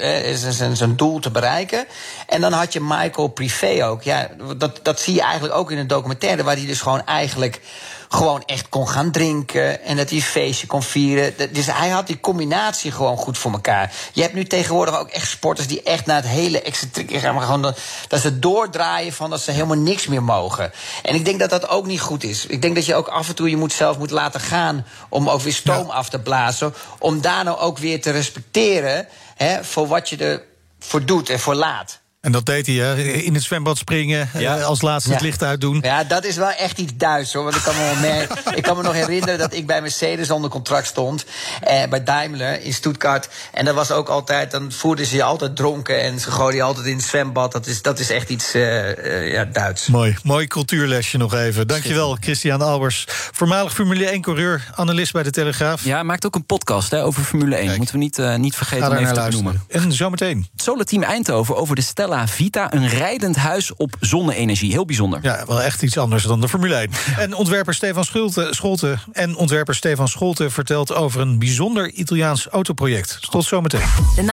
Speaker 8: zijn doel te bereiken. En dan had je Michael Privé ook. Ja, dat, dat zie je eigenlijk ook in een documentaire, waar hij dus gewoon eigenlijk gewoon echt kon gaan drinken en dat hij een feestje kon vieren. Dus hij had die combinatie gewoon goed voor elkaar. Je hebt nu tegenwoordig ook echt sporters die echt naar het hele excentrieke gaan, maar gewoon dat, dat ze doordraaien van dat ze helemaal niks meer mogen. En ik denk dat dat ook niet goed is. Ik denk dat je ook af en toe je moet zelf moet laten gaan om ook weer stoom af te blazen, om daar nou ook weer te respecteren hè, voor wat je ervoor doet en voor laat.
Speaker 2: En dat deed hij, hè? in het zwembad springen, eh, als laatste het
Speaker 8: Ja.
Speaker 2: licht uitdoen.
Speaker 8: Ja, dat is wel echt iets Duits hoor. Want ik kan me, [LAUGHS] ik kan me nog herinneren dat ik bij Mercedes onder contract stond. Eh, bij Daimler in Stuttgart. En dat was ook altijd, dan voerden ze je altijd dronken. En ze gooiden je altijd in het zwembad. Dat is, dat is echt iets eh, eh, ja, Duits.
Speaker 2: Mooi, mooi cultuurlesje nog even. Dankjewel, Christian Albers. Voormalig Formule 1-coureur, analist bij de Telegraaf.
Speaker 3: Ja, maakt ook een podcast hè, over Formule 1. Moeten we niet, eh, niet vergeten om even te benoemen.
Speaker 2: En zometeen.
Speaker 3: Het Solarteam Eindhoven over de Stella Vita. Een rijdend huis op zonne-energie. Heel bijzonder.
Speaker 2: Ja, wel echt iets anders dan de Formule 1. En ontwerper Stefan Schulte, Scholte en ontwerper Stefan Scholte vertelt over een bijzonder Italiaans autoproject. Tot zometeen.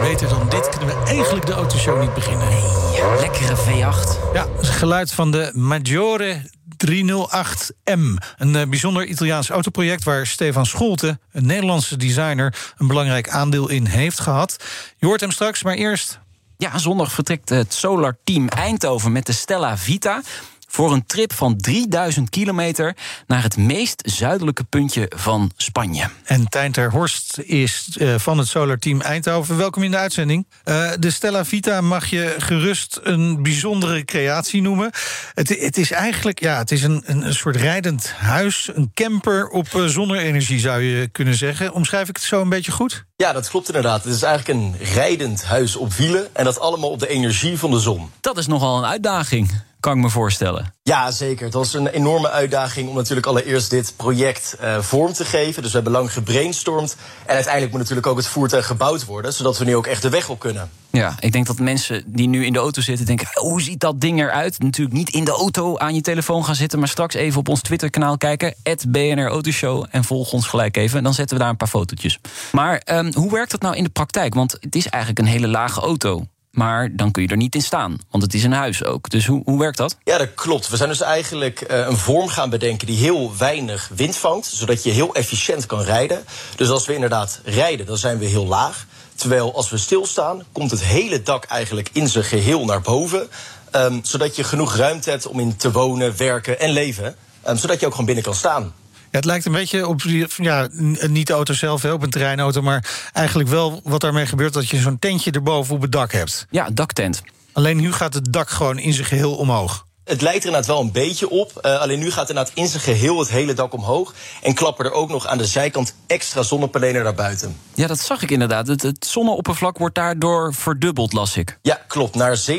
Speaker 2: Beter dan dit kunnen we eigenlijk de autoshow niet beginnen.
Speaker 3: Nee, lekkere V8.
Speaker 2: Ja, het geluid van de Maggiore 308M. Een uh, bijzonder Italiaans autoproject waar Stefan Scholte, een Nederlandse designer, een belangrijk aandeel in heeft gehad. Je hoort hem straks, maar eerst.
Speaker 3: Ja, zondag vertrekt het Solar Team Eindhoven met de Stella Vita voor een trip van 3000 kilometer naar het meest zuidelijke puntje van Spanje.
Speaker 2: En Tijn ter Horst is uh, van het Solar Team Eindhoven. Welkom in de uitzending. Uh, de Stella Vita mag je gerust een bijzondere creatie noemen. Het, het is eigenlijk ja, het is een, een soort rijdend huis, een camper op uh, zonne-energie zou je kunnen zeggen. Omschrijf ik het zo een beetje goed?
Speaker 10: Ja, dat klopt inderdaad. Het is eigenlijk een rijdend huis op wielen en dat allemaal op de energie van de zon.
Speaker 3: Dat is nogal een uitdaging kan ik me voorstellen.
Speaker 10: Ja, zeker. Het was een enorme uitdaging om natuurlijk allereerst dit project uh, vorm te geven. Dus we hebben lang gebrainstormd. En uiteindelijk moet natuurlijk ook het voertuig gebouwd worden, zodat we nu ook echt de weg op kunnen.
Speaker 3: Ja, ik denk dat mensen die nu in de auto zitten denken: hoe ziet dat ding eruit? Natuurlijk niet in de auto aan je telefoon gaan zitten, maar straks even op ons Twitter-kanaal kijken, BNR Autoshow, en volg ons gelijk even. Dan zetten we daar een paar fotootjes. Maar um, hoe werkt dat nou in de praktijk? Want het is eigenlijk een hele lage auto. Maar dan kun je er niet in staan, want het is een huis ook. Dus hoe, hoe werkt dat?
Speaker 10: Ja, dat klopt. We zijn dus eigenlijk uh, een vorm gaan bedenken die heel weinig wind vangt, zodat je heel efficiënt kan rijden. Dus als we inderdaad rijden, dan zijn we heel laag. Terwijl als we stilstaan, komt het hele dak eigenlijk in zijn geheel naar boven. Um, zodat je genoeg ruimte hebt om in te wonen, werken en leven. Um, zodat je ook gewoon binnen kan staan.
Speaker 2: Ja, het lijkt een beetje op, ja, niet de auto zelf, op een terreinauto... maar eigenlijk wel wat daarmee gebeurt... dat je zo'n tentje erboven op het dak hebt.
Speaker 3: Ja, daktent.
Speaker 2: Alleen nu gaat het dak gewoon in zijn geheel omhoog.
Speaker 10: Het lijkt er inderdaad wel een beetje op. Uh, alleen nu gaat inderdaad in zijn geheel het hele dak omhoog. En klappen er ook nog aan de zijkant extra zonnepanelen naar buiten.
Speaker 3: Ja, dat zag ik inderdaad. Het, het zonneoppervlak wordt daardoor verdubbeld, las ik.
Speaker 10: Ja, klopt. Naar 17,5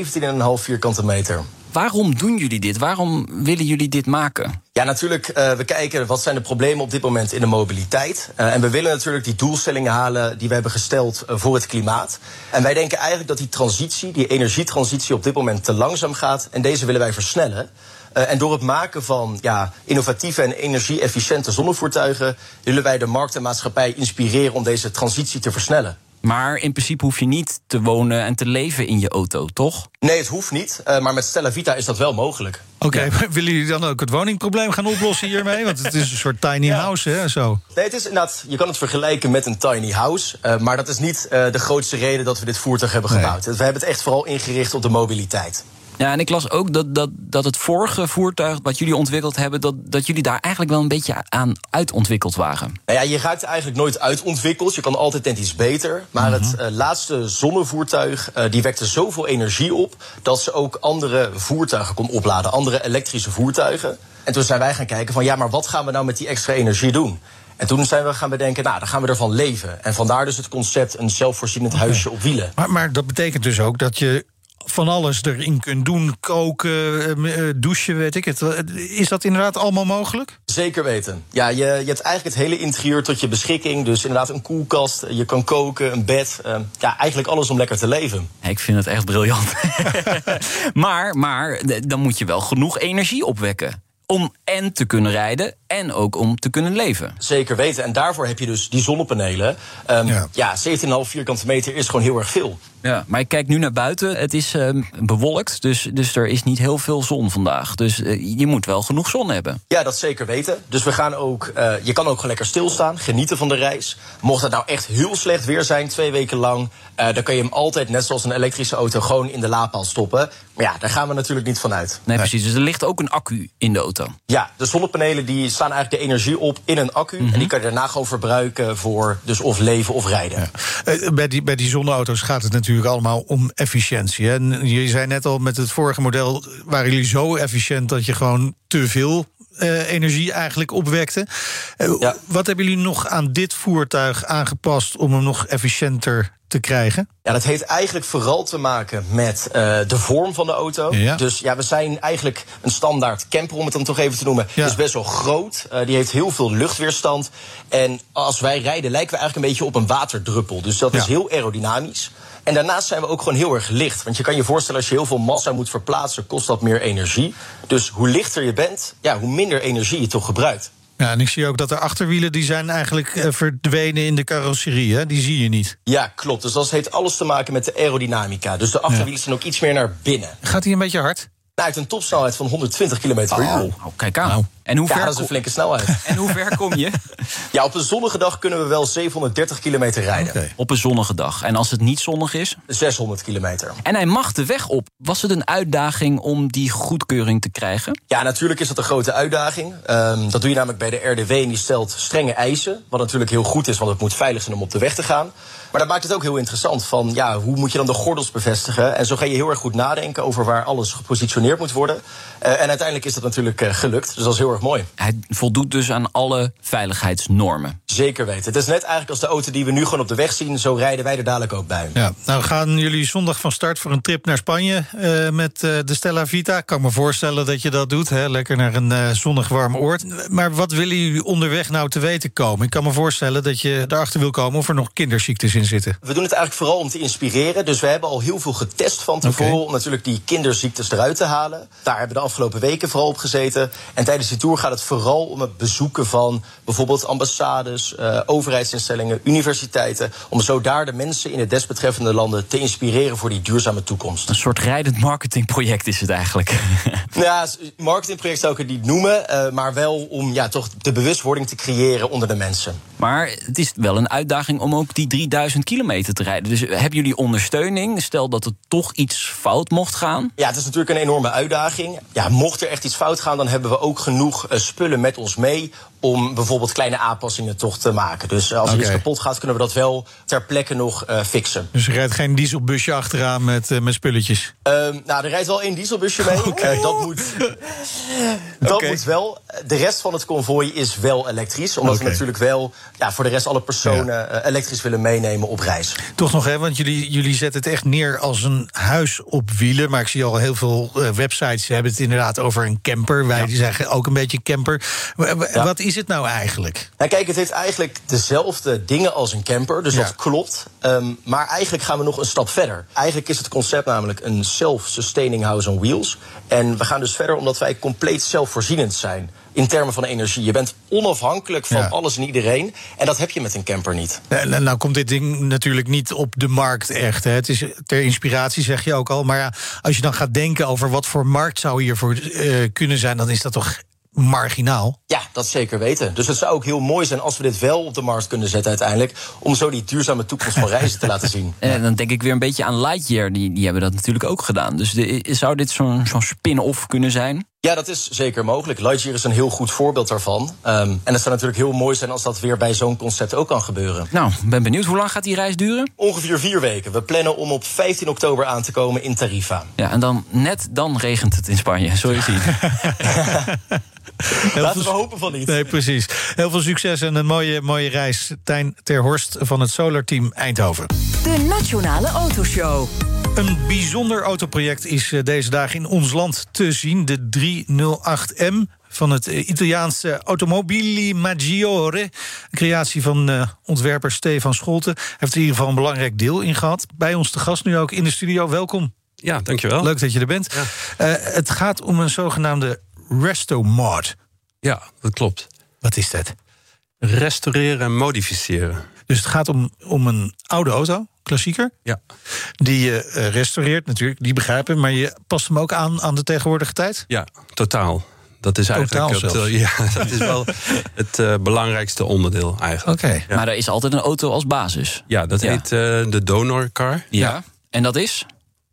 Speaker 10: vierkante meter.
Speaker 3: Waarom doen jullie dit? Waarom willen jullie dit maken?
Speaker 10: Ja, natuurlijk, uh, we kijken wat zijn de problemen op dit moment in de mobiliteit. Uh, en we willen natuurlijk die doelstellingen halen die we hebben gesteld uh, voor het klimaat. En wij denken eigenlijk dat die transitie, die energietransitie op dit moment te langzaam gaat. En deze willen wij versnellen. En door het maken van ja, innovatieve en energie-efficiënte zonnevoertuigen willen wij de markt en maatschappij inspireren om deze transitie te versnellen.
Speaker 3: Maar in principe hoef je niet te wonen en te leven in je auto, toch?
Speaker 10: Nee, het hoeft niet. Uh, maar met Stella Vita is dat wel mogelijk.
Speaker 2: Oké, okay, ja. [LAUGHS] willen jullie dan ook het woningprobleem gaan oplossen hiermee? Want het is een soort tiny ja. house, hè? Zo.
Speaker 10: Nee, het is inderdaad, je kan het vergelijken met een tiny house. Uh, maar dat is niet uh, de grootste reden dat we dit voertuig hebben gebouwd. Nee. We hebben het echt vooral ingericht op de mobiliteit.
Speaker 3: Ja, en ik las ook dat, dat, dat het vorige voertuig wat jullie ontwikkeld hebben, dat, dat jullie daar eigenlijk wel een beetje aan uitontwikkeld waren.
Speaker 10: Nou ja, je raakt eigenlijk nooit uitontwikkeld. Je kan altijd net iets beter. Maar mm -hmm. het uh, laatste zonnevoertuig uh, die wekte zoveel energie op dat ze ook andere voertuigen kon opladen, andere elektrische voertuigen. En toen zijn wij gaan kijken van ja, maar wat gaan we nou met die extra energie doen? En toen zijn we gaan bedenken, nou, dan gaan we ervan leven. En vandaar dus het concept een zelfvoorzienend okay. huisje op wielen.
Speaker 2: Maar, maar dat betekent dus ook dat je van alles erin kunt doen. Koken, douchen, weet ik het. Is dat inderdaad allemaal mogelijk?
Speaker 10: Zeker weten. Ja, je, je hebt eigenlijk het hele interieur tot je beschikking. Dus inderdaad een koelkast, je kan koken, een bed. Uh, ja, eigenlijk alles om lekker te leven.
Speaker 3: Ik vind het echt briljant. [LAUGHS] maar, maar dan moet je wel genoeg energie opwekken om en te kunnen rijden en ook om te kunnen leven.
Speaker 10: Zeker weten. En daarvoor heb je dus die zonnepanelen. Um, ja, ja 17,5 vierkante meter is gewoon heel erg veel.
Speaker 3: Ja, maar ik kijk nu naar buiten. Het is um, bewolkt, dus, dus er is niet heel veel zon vandaag. Dus uh, je moet wel genoeg zon hebben.
Speaker 10: Ja, dat zeker weten. Dus we gaan ook, uh, je kan ook gewoon lekker stilstaan, genieten van de reis. Mocht het nou echt heel slecht weer zijn, twee weken lang... Uh, dan kan je hem altijd, net zoals een elektrische auto, gewoon in de laadpaal stoppen. Maar ja, daar gaan we natuurlijk niet van uit.
Speaker 3: Nee, precies. Dus er ligt ook een accu in de auto.
Speaker 10: Ja, de zonnepanelen die slaan eigenlijk de energie op in een accu. Mm -hmm. En die kan je daarna gewoon verbruiken voor dus of leven of rijden.
Speaker 2: Ja. Uh, bij, die, bij die zonneauto's gaat het natuurlijk allemaal om efficiëntie. Hè? Je zei net al, met het vorige model waren jullie zo efficiënt dat je gewoon te veel zonne-energie eigenlijk opwekte. Eh, Wat hebben jullie nog aan dit voertuig aangepast om hem nog efficiënter te krijgen?
Speaker 10: Ja, dat heeft eigenlijk vooral te maken met uh, de vorm van de auto.
Speaker 2: Ja.
Speaker 10: Dus ja, we zijn eigenlijk een standaard camper, om het dan toch even te noemen.
Speaker 2: Ja.
Speaker 10: Is best wel groot. Uh, die heeft heel veel luchtweerstand. En als wij rijden, lijken we eigenlijk een beetje op een waterdruppel. Dus dat
Speaker 2: Ja.
Speaker 10: is heel aerodynamisch. En daarnaast zijn we ook gewoon heel erg licht. Want je kan je voorstellen, als je heel veel massa moet verplaatsen, kost dat meer energie. Dus hoe lichter je bent, ja, hoe minder energie je toch gebruikt.
Speaker 2: Ja, en ik zie ook dat de achterwielen die zijn eigenlijk eh, verdwenen in de carrosserie. Hè? Die zie je niet.
Speaker 10: Ja, klopt. Dus dat heeft alles te maken met de aerodynamica. Dus de achterwielen zijn ook iets meer naar binnen.
Speaker 2: Gaat hij een beetje hard?
Speaker 10: Nou, hij heeft een topsnelheid van 120 km per uur.
Speaker 3: Oh, kijk aan. En hoe
Speaker 10: ja,
Speaker 3: ver
Speaker 10: dat is een flinke snelheid. [LAUGHS]
Speaker 3: En hoe ver kom je? [LAUGHS]
Speaker 10: Ja, op een zonnige dag kunnen we wel 730 kilometer rijden.
Speaker 3: Op een zonnige dag. En als het niet zonnig is?
Speaker 10: 600 kilometer.
Speaker 3: En hij mag de weg op. Was het een uitdaging om die goedkeuring te krijgen?
Speaker 10: Ja, natuurlijk is dat een grote uitdaging. Ehm, dat doe je namelijk bij de RDW en die stelt strenge eisen. Wat natuurlijk heel goed is, want het moet veilig zijn om op de weg te gaan. Maar dat maakt het ook heel interessant van, ja, hoe moet je dan de gordels bevestigen? En zo ga je heel erg goed nadenken over waar alles gepositioneerd moet worden. Eh, en uiteindelijk is dat natuurlijk eh, gelukt, dus dat is heel erg mooi.
Speaker 3: Hij voldoet dus aan alle veiligheidsnormen.
Speaker 10: Zeker weten. Het is net eigenlijk als de auto die we nu gewoon op de weg zien, zo rijden wij er dadelijk ook bij.
Speaker 2: Ja, nou gaan jullie zondag van start voor een trip naar Spanje eh, met eh, de Stella Vita. Ik kan me voorstellen dat je dat doet, hè? lekker naar een eh, zonnig warm oord. Maar wat willen jullie onderweg nou te weten komen? Ik kan me voorstellen dat je erachter wil komen of er nog kinderziektes in zitten.
Speaker 10: We doen het eigenlijk vooral om te inspireren. Dus we hebben al heel veel getest van tevoren om natuurlijk die kinderziektes eruit te halen. Daar hebben we de afgelopen weken vooral op gezeten. En tijdens die tour gaat het vooral om het bezoeken van bijvoorbeeld ambassades, eh, overheidsinstellingen, universiteiten. Om zo daar de mensen in de desbetreffende landen te inspireren voor die duurzame toekomst.
Speaker 3: Een soort rijdend marketingproject is het eigenlijk.
Speaker 10: Nou [LAUGHS] ja, marketingproject zou ik het niet noemen, eh, maar wel om ja, toch de bewustwording te creëren onder de mensen.
Speaker 3: Maar het is wel een uitdaging om ook die 3000 kilometer te rijden. Dus hebben jullie ondersteuning? Stel dat er toch iets fout mocht gaan.
Speaker 10: Ja, het is natuurlijk een enorme uitdaging. Ja, mocht er echt iets fout gaan, dan hebben we ook genoeg eh, spullen met ons mee om bijvoorbeeld kleine aanpassingen toch te maken. Dus eh, als er iets kapot gaat, kunnen we dat wel ter plekke nog eh, fixen.
Speaker 2: Dus er rijdt geen dieselbusje achteraan met, eh, met spulletjes.
Speaker 10: Ehm, nou, er rijdt wel één dieselbusje mee. [LAUGHS] Dat moet, dat moet wel. De rest van het konvooi is wel elektrisch. Omdat we natuurlijk wel ja, voor de rest alle personen elektrisch willen meenemen op reis.
Speaker 2: Toch nog, hè, want jullie, jullie zetten het echt neer als een huis op wielen. Maar ik zie al heel veel websites hebben het inderdaad over een camper. Wij zeggen ook een beetje camper.
Speaker 10: Ja.
Speaker 2: Wat is het nou eigenlijk?
Speaker 10: Nou, kijk, het heeft eigenlijk dezelfde dingen als een camper, dus
Speaker 2: Ja.
Speaker 10: dat klopt. Ehm, maar eigenlijk gaan we nog een stap verder. Eigenlijk is het concept namelijk een self-sustaining house on wheels. En we gaan dus verder omdat wij compleet zelfvoorzienend zijn in termen van energie. Je bent onafhankelijk van
Speaker 2: Ja.
Speaker 10: alles en iedereen. En dat heb je met een camper niet.
Speaker 2: Nou, nou komt dit ding natuurlijk niet op de markt echt. Hè. Het is ter inspiratie, zeg je ook al. Maar ja, als je dan gaat denken over wat voor markt zou hiervoor eh, kunnen zijn... dan is dat toch marginaal?
Speaker 10: Ja, dat zeker weten. Dus het zou ook heel mooi zijn als we dit wel op de markt kunnen zetten uiteindelijk. Om zo die duurzame toekomst van reizen te laten zien. [LAUGHS]
Speaker 3: En dan denk ik weer een beetje aan Lightyear. Die, die hebben dat natuurlijk ook gedaan. Dus de- zou dit zo'n zo'n spin-off kunnen zijn?
Speaker 10: Ja, dat is zeker mogelijk. Lightyear is een heel goed voorbeeld daarvan. Ehm, en het zou natuurlijk heel mooi zijn als dat weer bij zo'n concept ook kan gebeuren.
Speaker 3: Nou, ben benieuwd. Hoe lang gaat die reis duren?
Speaker 10: Ongeveer vier weken. We plannen om op 15 oktober aan te komen in Tarifa.
Speaker 3: Ja, en dan net dan regent het in Spanje. Zul je zien. [LAUGHS]
Speaker 10: Laten we hopen van niet.
Speaker 2: Nee, precies. Heel veel succes en een mooie, mooie reis. Tijn ter Horst van het Solar Team Eindhoven.
Speaker 11: De Nationale Autoshow.
Speaker 2: Een bijzonder autoproject is eh, deze dagen in ons land te zien. De 308M van het eh, Italiaanse Automobili Maggiore. Een creatie van eh, ontwerper Stefan Scholte. Hij heeft er in ieder geval een belangrijk deel in gehad. Bij ons te gast nu ook in de studio. Welkom.
Speaker 12: Ja, dankjewel.
Speaker 2: Leuk dat je er bent. Het gaat om een zogenaamde resto-mod.
Speaker 12: Ja, dat klopt.
Speaker 2: Wat is dat?
Speaker 12: Restaureren en modificeren.
Speaker 2: Dus het gaat om, om een oude auto, klassieker.
Speaker 12: Ja.
Speaker 2: Die je eh, restaureert natuurlijk, die begrijpen. Maar je past hem ook aan aan de tegenwoordige tijd?
Speaker 12: Ja, totaal. Dat is eigenlijk het, eh, [LAUGHS] ja, dat is wel het eh, belangrijkste onderdeel eigenlijk.
Speaker 2: Oké.
Speaker 12: Ja.
Speaker 3: Maar er is altijd een auto als basis.
Speaker 12: Ja, dat
Speaker 3: Ja.
Speaker 12: heet eh, de donor car.
Speaker 3: Ja. En dat is?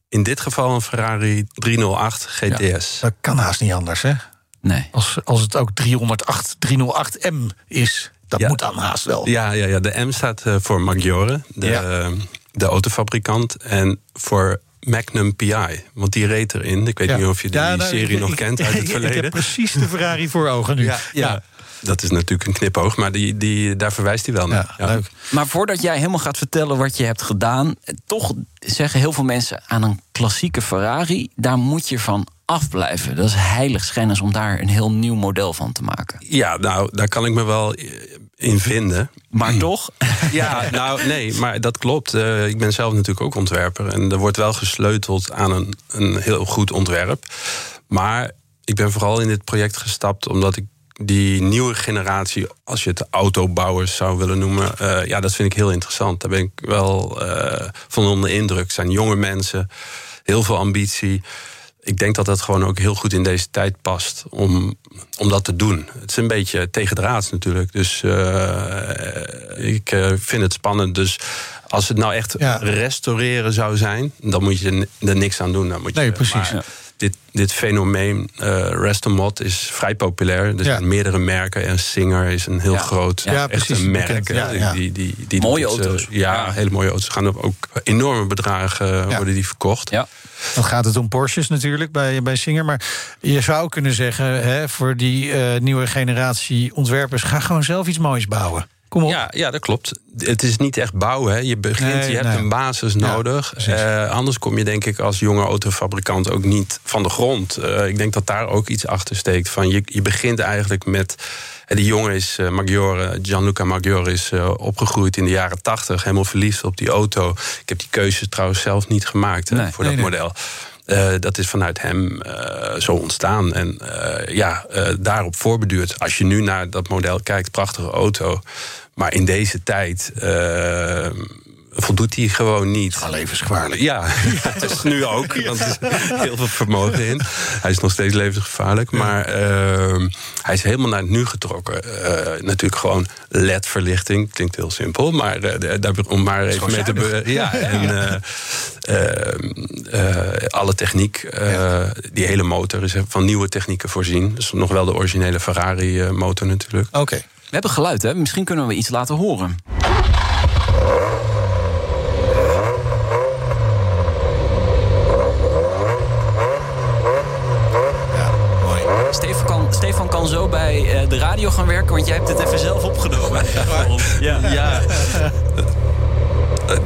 Speaker 12: In dit geval een Ferrari 308 GTS.
Speaker 2: Dat kan haast niet anders, hè?
Speaker 3: Nee.
Speaker 2: Als, als het ook 308, 308M is, dat
Speaker 12: Ja.
Speaker 2: moet dan haast wel.
Speaker 12: Ja, ja, ja, de M staat eh, voor Maggiore, de,
Speaker 2: Ja.
Speaker 12: Eh, de autofabrikant. En voor Magnum PI. Want die reed erin. Ik weet
Speaker 2: Ja.
Speaker 12: niet of je die
Speaker 2: Ja, nou,
Speaker 12: serie
Speaker 2: ik-
Speaker 12: nog
Speaker 2: ik-
Speaker 12: kent uit [LAUGHS] het
Speaker 2: ik
Speaker 12: verleden.
Speaker 2: heb precies de Ferrari voor ogen nu.
Speaker 12: Ja, ja. Dat is natuurlijk een knipoog, maar die, die, daar verwijst hij wel naar. Ja,
Speaker 3: Maar voordat jij helemaal gaat vertellen wat je hebt gedaan, eh, toch zeggen heel veel mensen aan een klassieke Ferrari, daar moet je van afblijven. Dat is heiligschennis om daar een heel nieuw model van te maken.
Speaker 12: Ja, nou, daar kan ik me wel in vinden.
Speaker 3: Maar [CLEARS THROAT] toch?
Speaker 12: Ja, nou nee, maar dat klopt. Eh, ik ben zelf natuurlijk ook ontwerper. En er wordt wel gesleuteld aan een, een heel goed ontwerp. Maar ik ben vooral in dit project gestapt omdat ik die nieuwe generatie, als je het autobouwers zou willen noemen, eh, ja, dat vind ik heel interessant. Daar ben ik wel eh, van onder de indruk. Het zijn jonge mensen, heel veel ambitie. Ik denk dat dat gewoon ook heel goed in deze tijd past om, om dat te doen. Het is een beetje tegendraads natuurlijk. Dus eh, ik eh, vind het spannend. Dus als het nou echt restaureren zou zijn, dan moet je er, niks aan doen. Dan moet je,
Speaker 2: Nee, precies.
Speaker 12: maar Dit, dit fenomeen, eh Restomod, is vrij populair. Er zijn meerdere merken. En Singer is een heel
Speaker 3: Ja.
Speaker 12: groot
Speaker 3: Ja,
Speaker 12: een merk.
Speaker 3: bekend.
Speaker 12: hè.
Speaker 3: Ja, ja.
Speaker 12: Die, die, die
Speaker 3: Mooie
Speaker 12: doet eh,
Speaker 3: auto's.
Speaker 12: ja, hele mooie auto's. Gaan ook enorme bedragen worden die verkocht.
Speaker 3: Ja.
Speaker 2: Dan gaat het om Porsches natuurlijk bij, bij Singer. Maar je zou kunnen zeggen, hè, voor die eh, nieuwe generatie ontwerpers... ga gewoon zelf iets moois bouwen. Kom op.
Speaker 12: Ja, ja, dat klopt. Het is niet echt bouwen. Hè. Je begint,
Speaker 2: Nee,
Speaker 12: je hebt
Speaker 2: nee.
Speaker 12: een basis nodig. Eh, anders kom je denk ik als jonge autofabrikant ook niet van de grond. Eh, ik denk dat daar ook iets achter steekt. Van je, je begint eigenlijk met... eh, die jongen is uh, Maggiore, Gianluca Maggiore is opgegroeid in de jaren tachtig. Helemaal verliefd op die auto. Ik heb die keuze trouwens zelf niet gemaakt hè,
Speaker 3: Nee.
Speaker 12: voor
Speaker 3: Nee,
Speaker 12: dat
Speaker 3: nee.
Speaker 12: model. Eh, dat is vanuit hem eh, zo ontstaan. En eh, ja, daarop voorbeduurd. Als je nu naar dat model kijkt, prachtige auto. Maar in deze tijd voldoet hij gewoon niet.
Speaker 2: Al levensgevaarlijk.
Speaker 12: Ja, [LAUGHS] het is nu ook. Want er is heel veel vermogen in. Hij is nog steeds levensgevaarlijk. Maar eh, hij is helemaal naar het nu getrokken. Eh, natuurlijk gewoon LED-verlichting. Klinkt heel simpel. Maar eh, daar, om maar even mee te... be- Ja, en eh, eh, eh, alle techniek. Die hele motor is van nieuwe technieken voorzien. Dus nog wel de originele Ferrari-motor natuurlijk.
Speaker 2: Oké.
Speaker 3: We hebben geluid, hè? Misschien kunnen we iets laten horen. Stefan kan, Zo bij eh, de radio gaan werken, want jij hebt het even zelf opgenomen. [LAUGHS] Ja.
Speaker 12: Ja.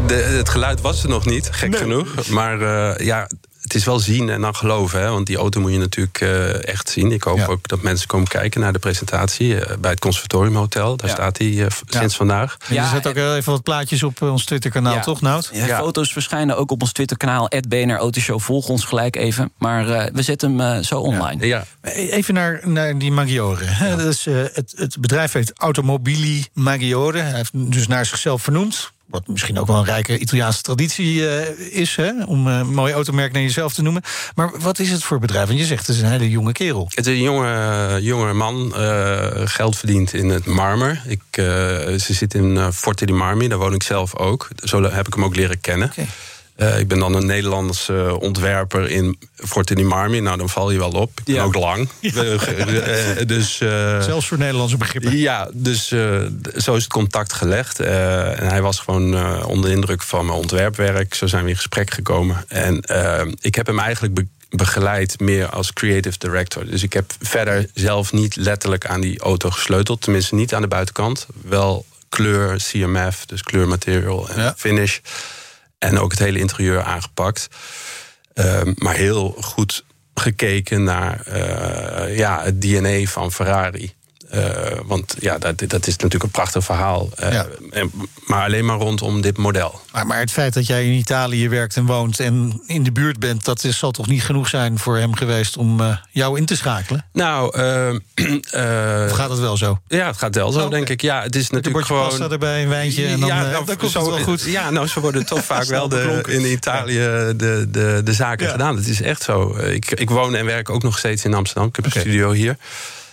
Speaker 12: De, het geluid was er nog niet, gek genoeg. Maar eh, ja, het is wel zien en dan geloven. Hè? Want die auto moet je natuurlijk eh, echt zien. Ik hoop ook dat mensen komen kijken naar de presentatie eh, bij het Conservatoriumhotel. Daar
Speaker 3: Ja.
Speaker 12: staat hij eh, sinds vandaag.
Speaker 2: Ja, je zet ook wel even wat plaatjes op ons Twitterkanaal,
Speaker 3: Ja.
Speaker 2: toch, Nout?
Speaker 3: Ja, Foto's verschijnen ook op ons Twitterkanaal, BNR Autoshow. Volg ons gelijk even. Maar eh, we zetten hem zo online.
Speaker 12: Ja.
Speaker 2: Even naar, naar die Maggiore. hè. Dat is, eh, het, het bedrijf heet Automobili Maggiore. Hij heeft dus naar zichzelf vernoemd. Wat misschien ook wel een rijke Italiaanse traditie eh, is, hè, om eh, een mooi automerk naar jezelf te noemen. Maar wat is het voor bedrijf? Want je zegt het is een hele jonge kerel.
Speaker 12: Het is een jonge, jonge man, eh, geld verdient in het marmer. Ik, ze zit in Forte di Marmi, daar woon ik zelf ook. Zo heb ik hem ook leren kennen. Eh, ik ben dan een Nederlandse ontwerper in Forte di Marmi. Nou, dan val je wel op. Ben ook lang. [LAUGHS] Eh, eh, dus, eh,
Speaker 2: Zelfs voor Nederlandse begrippen.
Speaker 12: Ja, dus eh, zo is het contact gelegd. Eh, en hij was gewoon eh, onder de indruk van mijn ontwerpwerk. Zo zijn we in gesprek gekomen. En eh, ik heb hem eigenlijk be- begeleid meer als creative director. Dus ik heb verder zelf niet letterlijk aan die auto gesleuteld. Tenminste niet aan de buitenkant. Wel kleur, CMF, dus kleurmaterial en finish. En ook het hele interieur aangepakt. Ehm, maar heel goed gekeken naar eh, ja, het DNA van Ferrari. Eh, want ja, dat, dat is natuurlijk een prachtig verhaal. Eh, en- maar alleen maar rondom dit model.
Speaker 2: Maar, maar het feit dat jij in Italië werkt en woont en in de buurt bent, dat is, zal toch niet genoeg zijn voor hem geweest om eh, jou in te schakelen?
Speaker 12: Nou, [CLEARS THROAT]
Speaker 2: Of gaat het wel zo?
Speaker 12: Ja, het gaat wel zo,
Speaker 2: Oh,
Speaker 12: denk ik. Ja, het is natuurlijk gewoon...
Speaker 2: pasta erbij, een wijntje en dan,
Speaker 12: Ja, nou,
Speaker 2: dan komt
Speaker 12: zo-
Speaker 2: het wel goed.
Speaker 12: Ja, nou, zo worden toch [LAUGHS] vaak wel de, in Italië de, de, de zaken gedaan. Het is echt zo. Ik, ik woon en werk ook nog steeds in Amsterdam. Ik heb een studio hier.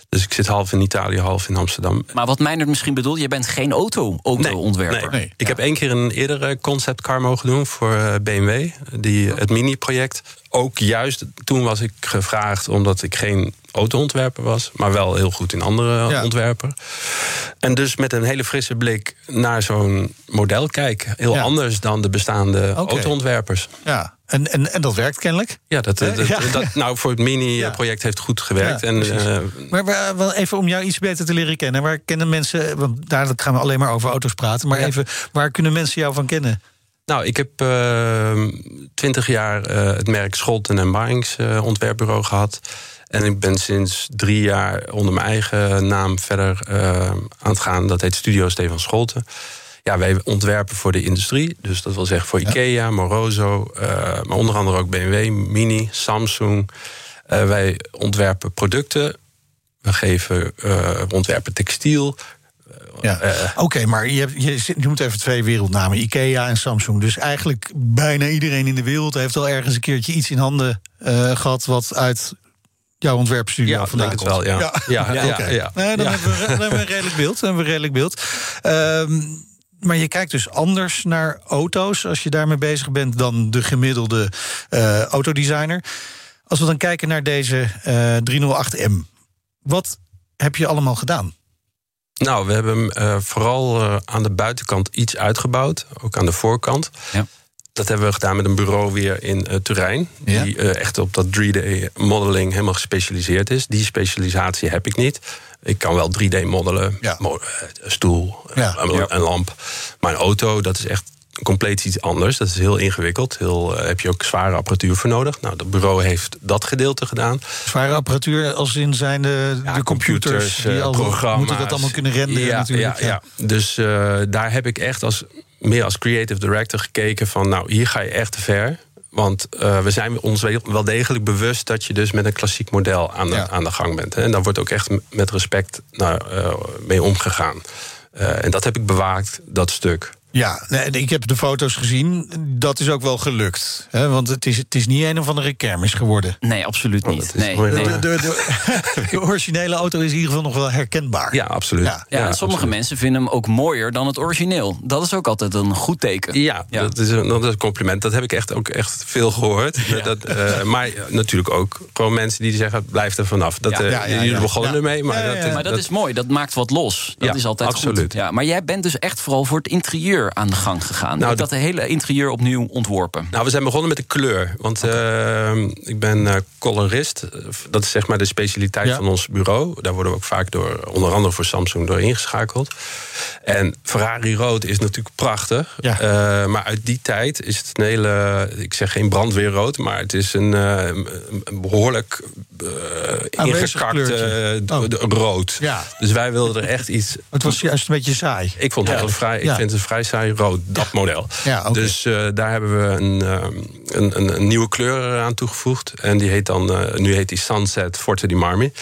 Speaker 12: Dus ik zit half in Italië, half in Amsterdam.
Speaker 3: Maar wat Meijnerd misschien bedoelt, je bent geen auto- auto-ontwerper.
Speaker 12: Nee. Ik heb één keer een eerdere conceptcar mogen doen voor eh, BMW. Die, het mini-project. Ook juist toen was ik gevraagd omdat ik geen autoontwerper was. Maar wel heel goed in andere
Speaker 2: Ja.
Speaker 12: ontwerper. En dus met een hele frisse blik naar zo'n model kijken. Heel
Speaker 2: Ja.
Speaker 12: anders dan de bestaande
Speaker 2: Oké.
Speaker 12: autoontwerpers.
Speaker 2: Ja. En, en, en dat werkt kennelijk.
Speaker 12: Ja, dat,
Speaker 2: Hè?
Speaker 12: dat,
Speaker 2: Ja.
Speaker 12: dat- nou, voor het mini-project heeft goed gewerkt.
Speaker 2: Ja,
Speaker 12: en, eh,
Speaker 2: Maar waar- wel even om jou iets beter te leren kennen. Waar kennen mensen, want daar gaan we alleen maar over auto's praten. Maar even, waar kunnen mensen jou van kennen?
Speaker 12: Nou, ik heb twintig jaar eh, het merk Scholten en Barings eh, ontwerpbureau gehad. En ik ben sinds drie jaar onder mijn eigen naam verder eh, aan het gaan. Dat heet Studio Stefan Scholten. Ja, wij ontwerpen voor de industrie. Dus dat wil zeggen voor Ikea, Moroso, eh, maar onder andere ook BMW, Mini, Samsung. Eh, wij ontwerpen producten. We geven, eh, we ontwerpen textiel.
Speaker 2: Ja. Oké, maar je, hebt, je, zit- je moet even twee wereldnamen: Ikea en Samsung. Dus eigenlijk bijna iedereen in de wereld heeft al ergens een keertje iets in handen eh, gehad. wat uit jouw ontwerpstudio
Speaker 12: Ja,
Speaker 2: vandaan
Speaker 12: denk het
Speaker 2: komt.
Speaker 12: wel, ja. Ja, ja, [LAUGHS] ja.
Speaker 2: Nee, dan. Hebben we, dan hebben we een redelijk beeld. Dan hebben we een redelijk beeld. Ehm, maar je kijkt dus anders naar auto's als je daarmee bezig bent dan de gemiddelde eh, autodesigner. Als we dan kijken naar deze eh 308M, wat heb je allemaal gedaan?
Speaker 12: Nou, we hebben hem eh, vooral eh, aan de buitenkant iets uitgebouwd. Ook aan de voorkant. Dat hebben we gedaan met een bureau weer in eh, Turijn. Die eh, echt op dat 3D-modeling helemaal gespecialiseerd is. Die specialisatie heb ik niet. Ik kan wel 3D modellen. mo- eh, Een stoel,
Speaker 2: Ja.
Speaker 12: een, lamp. Maar een auto, dat is echt compleet iets anders. Dat is heel ingewikkeld. Heel, heb je ook zware apparatuur voor nodig. Nou, dat bureau heeft dat gedeelte gedaan.
Speaker 2: Zware apparatuur als in zijn de, de computers, die al
Speaker 12: programma's.
Speaker 2: moeten dat allemaal kunnen renderen
Speaker 12: ja,
Speaker 2: natuurlijk.
Speaker 12: Ja, ja. Dus eh, daar heb ik echt als, meer als creative director gekeken van... nou, hier ga je echt te ver. Want eh, we zijn ons wel degelijk bewust dat je dus met een klassiek model aan de, aan de gang bent. Hè. En daar wordt ook echt met respect nou, eh, mee omgegaan. Eh, en dat heb ik bewaakt, dat stuk.
Speaker 2: Ja, nee, ik heb de foto's gezien. Dat is ook wel gelukt. Hè? Want het is, het is niet een of andere kermis geworden.
Speaker 3: Nee, absoluut niet. Nee,
Speaker 2: De,
Speaker 3: nee.
Speaker 2: de, de, de- de originele auto is in ieder geval nog wel herkenbaar.
Speaker 12: Ja, absoluut.
Speaker 2: Ja.
Speaker 3: Sommige mensen vinden hem ook mooier dan het origineel. Dat is ook altijd een goed teken.
Speaker 12: Ja, Dat, is een, dat is een compliment. Dat heb ik echt ook echt veel gehoord. Dat, eh, maar natuurlijk ook gewoon mensen die zeggen: blijf er vanaf. Dat,
Speaker 3: Ja.
Speaker 12: eh,
Speaker 3: Ja, ja,
Speaker 12: jullie
Speaker 3: ja.
Speaker 12: begonnen
Speaker 3: Ja.
Speaker 12: ermee. Maar,
Speaker 3: Ja, ja,
Speaker 12: dat,
Speaker 3: ja. maar dat, is mooi, dat maakt wat los. Dat
Speaker 12: Ja,
Speaker 3: is altijd
Speaker 12: absoluut.
Speaker 3: goed. Ja, maar jij bent dus echt vooral voor het interieur aan de gang gegaan.
Speaker 12: Nou,
Speaker 3: Nou,
Speaker 12: de-
Speaker 3: dat hele interieur opnieuw ontworpen.
Speaker 12: Nou, we zijn begonnen met de kleur. Want eh, ik ben eh, colorist. Eh, Dat is zeg maar de specialiteit van ons bureau. Daar worden we ook vaak door, onder andere voor Samsung, door ingeschakeld. En Ferrari rood is natuurlijk prachtig. Maar uit die tijd is het een hele, ik zeg geen brandweerrood, maar het is een, een behoorlijk eh ingekakte eh, d- d- rood.
Speaker 2: Ja.
Speaker 12: Dus wij wilden er echt iets.
Speaker 2: Het was juist een beetje saai.
Speaker 12: Ik vond het
Speaker 2: Ja.
Speaker 12: heel vrij. Ik vind het een vrij saai rood, dat model.
Speaker 2: Ja.
Speaker 12: Dus eh, daar hebben we een, ehm, een, een, een nieuwe kleur aan toegevoegd. En die heet dan, eh, nu heet die Sunset Forte di Marmi.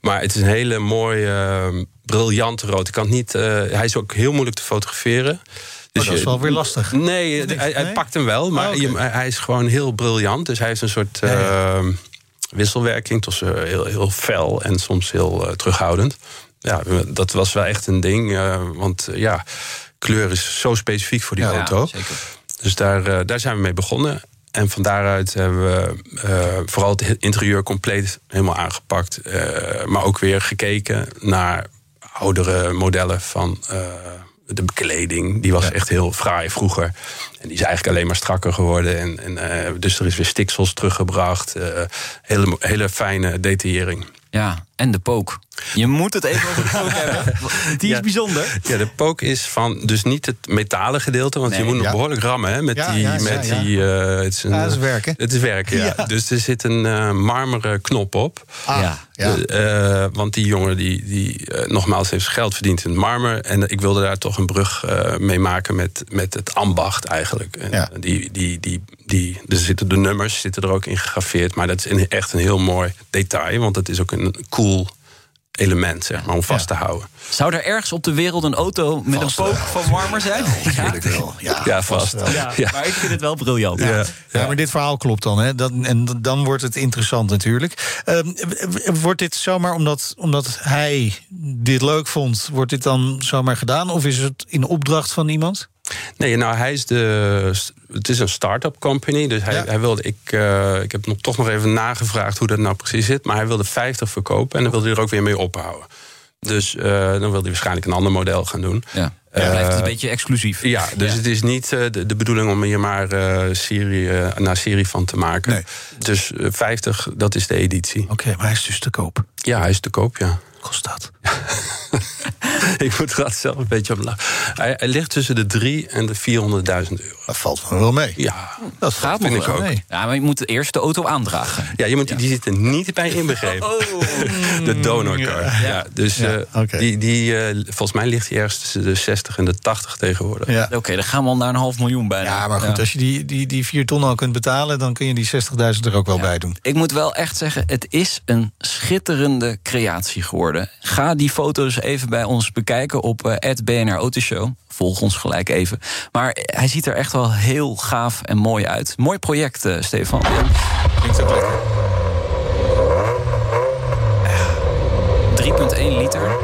Speaker 12: Maar het is een hele mooie, briljante rood. Ik kan het niet, eh, hij is ook heel moeilijk te fotograferen.
Speaker 2: Oh, dat is wel weer lastig.
Speaker 12: Nee, hij, hij pakt hem wel, maar
Speaker 2: Oh,
Speaker 12: hij is gewoon heel briljant. Dus hij heeft een soort wisselwerking tussen heel, heel fel en soms heel eh, terughoudend. Ja, dat was wel echt een ding. eh, want eh, ja, kleur is zo specifiek voor die
Speaker 3: Ja,
Speaker 12: auto.
Speaker 3: zeker.
Speaker 12: Dus daar, eh, daar zijn we mee begonnen. En van daaruit hebben we eh, vooral het interieur compleet helemaal aangepakt. eh, maar ook weer gekeken naar oudere modellen van de bekleding. Die was echt heel fraai vroeger. En die is eigenlijk alleen maar strakker geworden. En, en, dus er is weer stiksels teruggebracht. hele, hele fijne detaillering.
Speaker 3: Ja, en de pook. Je moet het even over de pook [LAUGHS] hebben. Die is
Speaker 12: Ja.
Speaker 3: bijzonder.
Speaker 12: Ja, de pook is van dus niet het metalen gedeelte, want
Speaker 3: Nee.
Speaker 12: je moet nog behoorlijk rammen hè, met
Speaker 2: Ja,
Speaker 12: die. met die eh, het is een,
Speaker 2: Ja, dat is werk, hè?
Speaker 12: Het is werk, ja. [LAUGHS] Dus er zit een eh, marmeren knop op.
Speaker 2: Ah, ja. ja.
Speaker 12: Eh, want die jongen die, die nogmaals heeft geld verdiend in het marmer. En ik wilde daar toch een brug mee maken met, met het ambacht eigenlijk. En die, die, die, die, er zitten de nummers zitten er ook in gegraveerd. Maar dat is echt een heel mooi detail. Want het is ook een cool element, zeg maar, om vast te houden.
Speaker 3: Zou er ergens op de wereld een auto met een pook van marmer zijn?
Speaker 2: Natuurlijk wel. Ja,
Speaker 12: Ja, vast.
Speaker 2: wel.
Speaker 3: Ja,
Speaker 12: Ja.
Speaker 3: maar ik vind het wel briljant.
Speaker 12: Ja.
Speaker 2: Ja, maar dit verhaal klopt dan. Hè? Dat, en dan wordt het interessant natuurlijk. Ehm, wordt dit zomaar omdat, omdat hij dit leuk vond... wordt dit dan zomaar gedaan? Of is het in opdracht van iemand?
Speaker 12: Nee, nou, hij is de. Het is een start-up company. Dus hij, hij wilde. Ik, eh, ik heb nog, toch nog even nagevraagd hoe dat nou precies zit. Maar hij wilde 50 verkopen en dan wilde hij er ook weer mee ophouden. Dus eh, dan wil hij waarschijnlijk een ander model gaan doen.
Speaker 3: Ja.
Speaker 12: Eh,
Speaker 3: Ja, blijft het een beetje exclusief.
Speaker 12: Ja, dus het is niet eh, de, de bedoeling om hier maar eh, serie eh, na serie van te maken. Dus eh, 50, dat is de editie.
Speaker 2: Oké, maar hij is dus te koop.
Speaker 12: Ja, hij is te koop, ja.
Speaker 2: Kost dat? [LAUGHS] [LAUGHS]
Speaker 12: Ik moet er zelf een beetje op lachen. Hij, hij ligt tussen de 3 en de 400.000 euro.
Speaker 2: Dat valt wel mee.
Speaker 12: Ja,
Speaker 2: dat
Speaker 3: Gaat
Speaker 12: vind ik
Speaker 3: wel.
Speaker 12: ook.
Speaker 3: Nee. Ja, maar je moet eerst de auto aandragen.
Speaker 12: Ja, je moet, die zit er niet bij [LAUGHS] inbegrepen. de donorcar. Ja. dus
Speaker 3: Ja,
Speaker 12: eh, die, die, eh, volgens mij ligt hij ergens tussen de 60 en de 80 tegenwoordig.
Speaker 2: Ja.
Speaker 3: Oké, dan gaan we al naar een half miljoen bijna.
Speaker 2: Ja, maar goed, als je die, die, die 4 ton al kunt betalen... dan kun je die 60.000 er ook wel bij doen.
Speaker 3: Ik moet wel echt zeggen, het is een schitterende creatie geworden. Ga die foto's even bij ons bekijken op eh BNR Autoshow. Volg ons gelijk even. Maar hij ziet er echt wel heel gaaf en mooi uit. Mooi project, eh, Stefan.
Speaker 2: Klinkt ook lekker.
Speaker 3: 3,1 liter.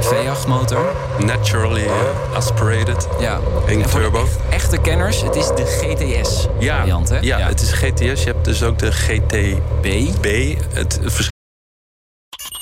Speaker 3: V8 motor.
Speaker 12: Naturally eh, aspirated.
Speaker 3: Ja.
Speaker 12: 1
Speaker 3: En
Speaker 12: turbo.
Speaker 3: Echte kenners, het is de GTS
Speaker 12: Ja,
Speaker 3: variant, hè?
Speaker 12: ja, het is GTS. Je hebt dus ook de GTB. B. Het verschil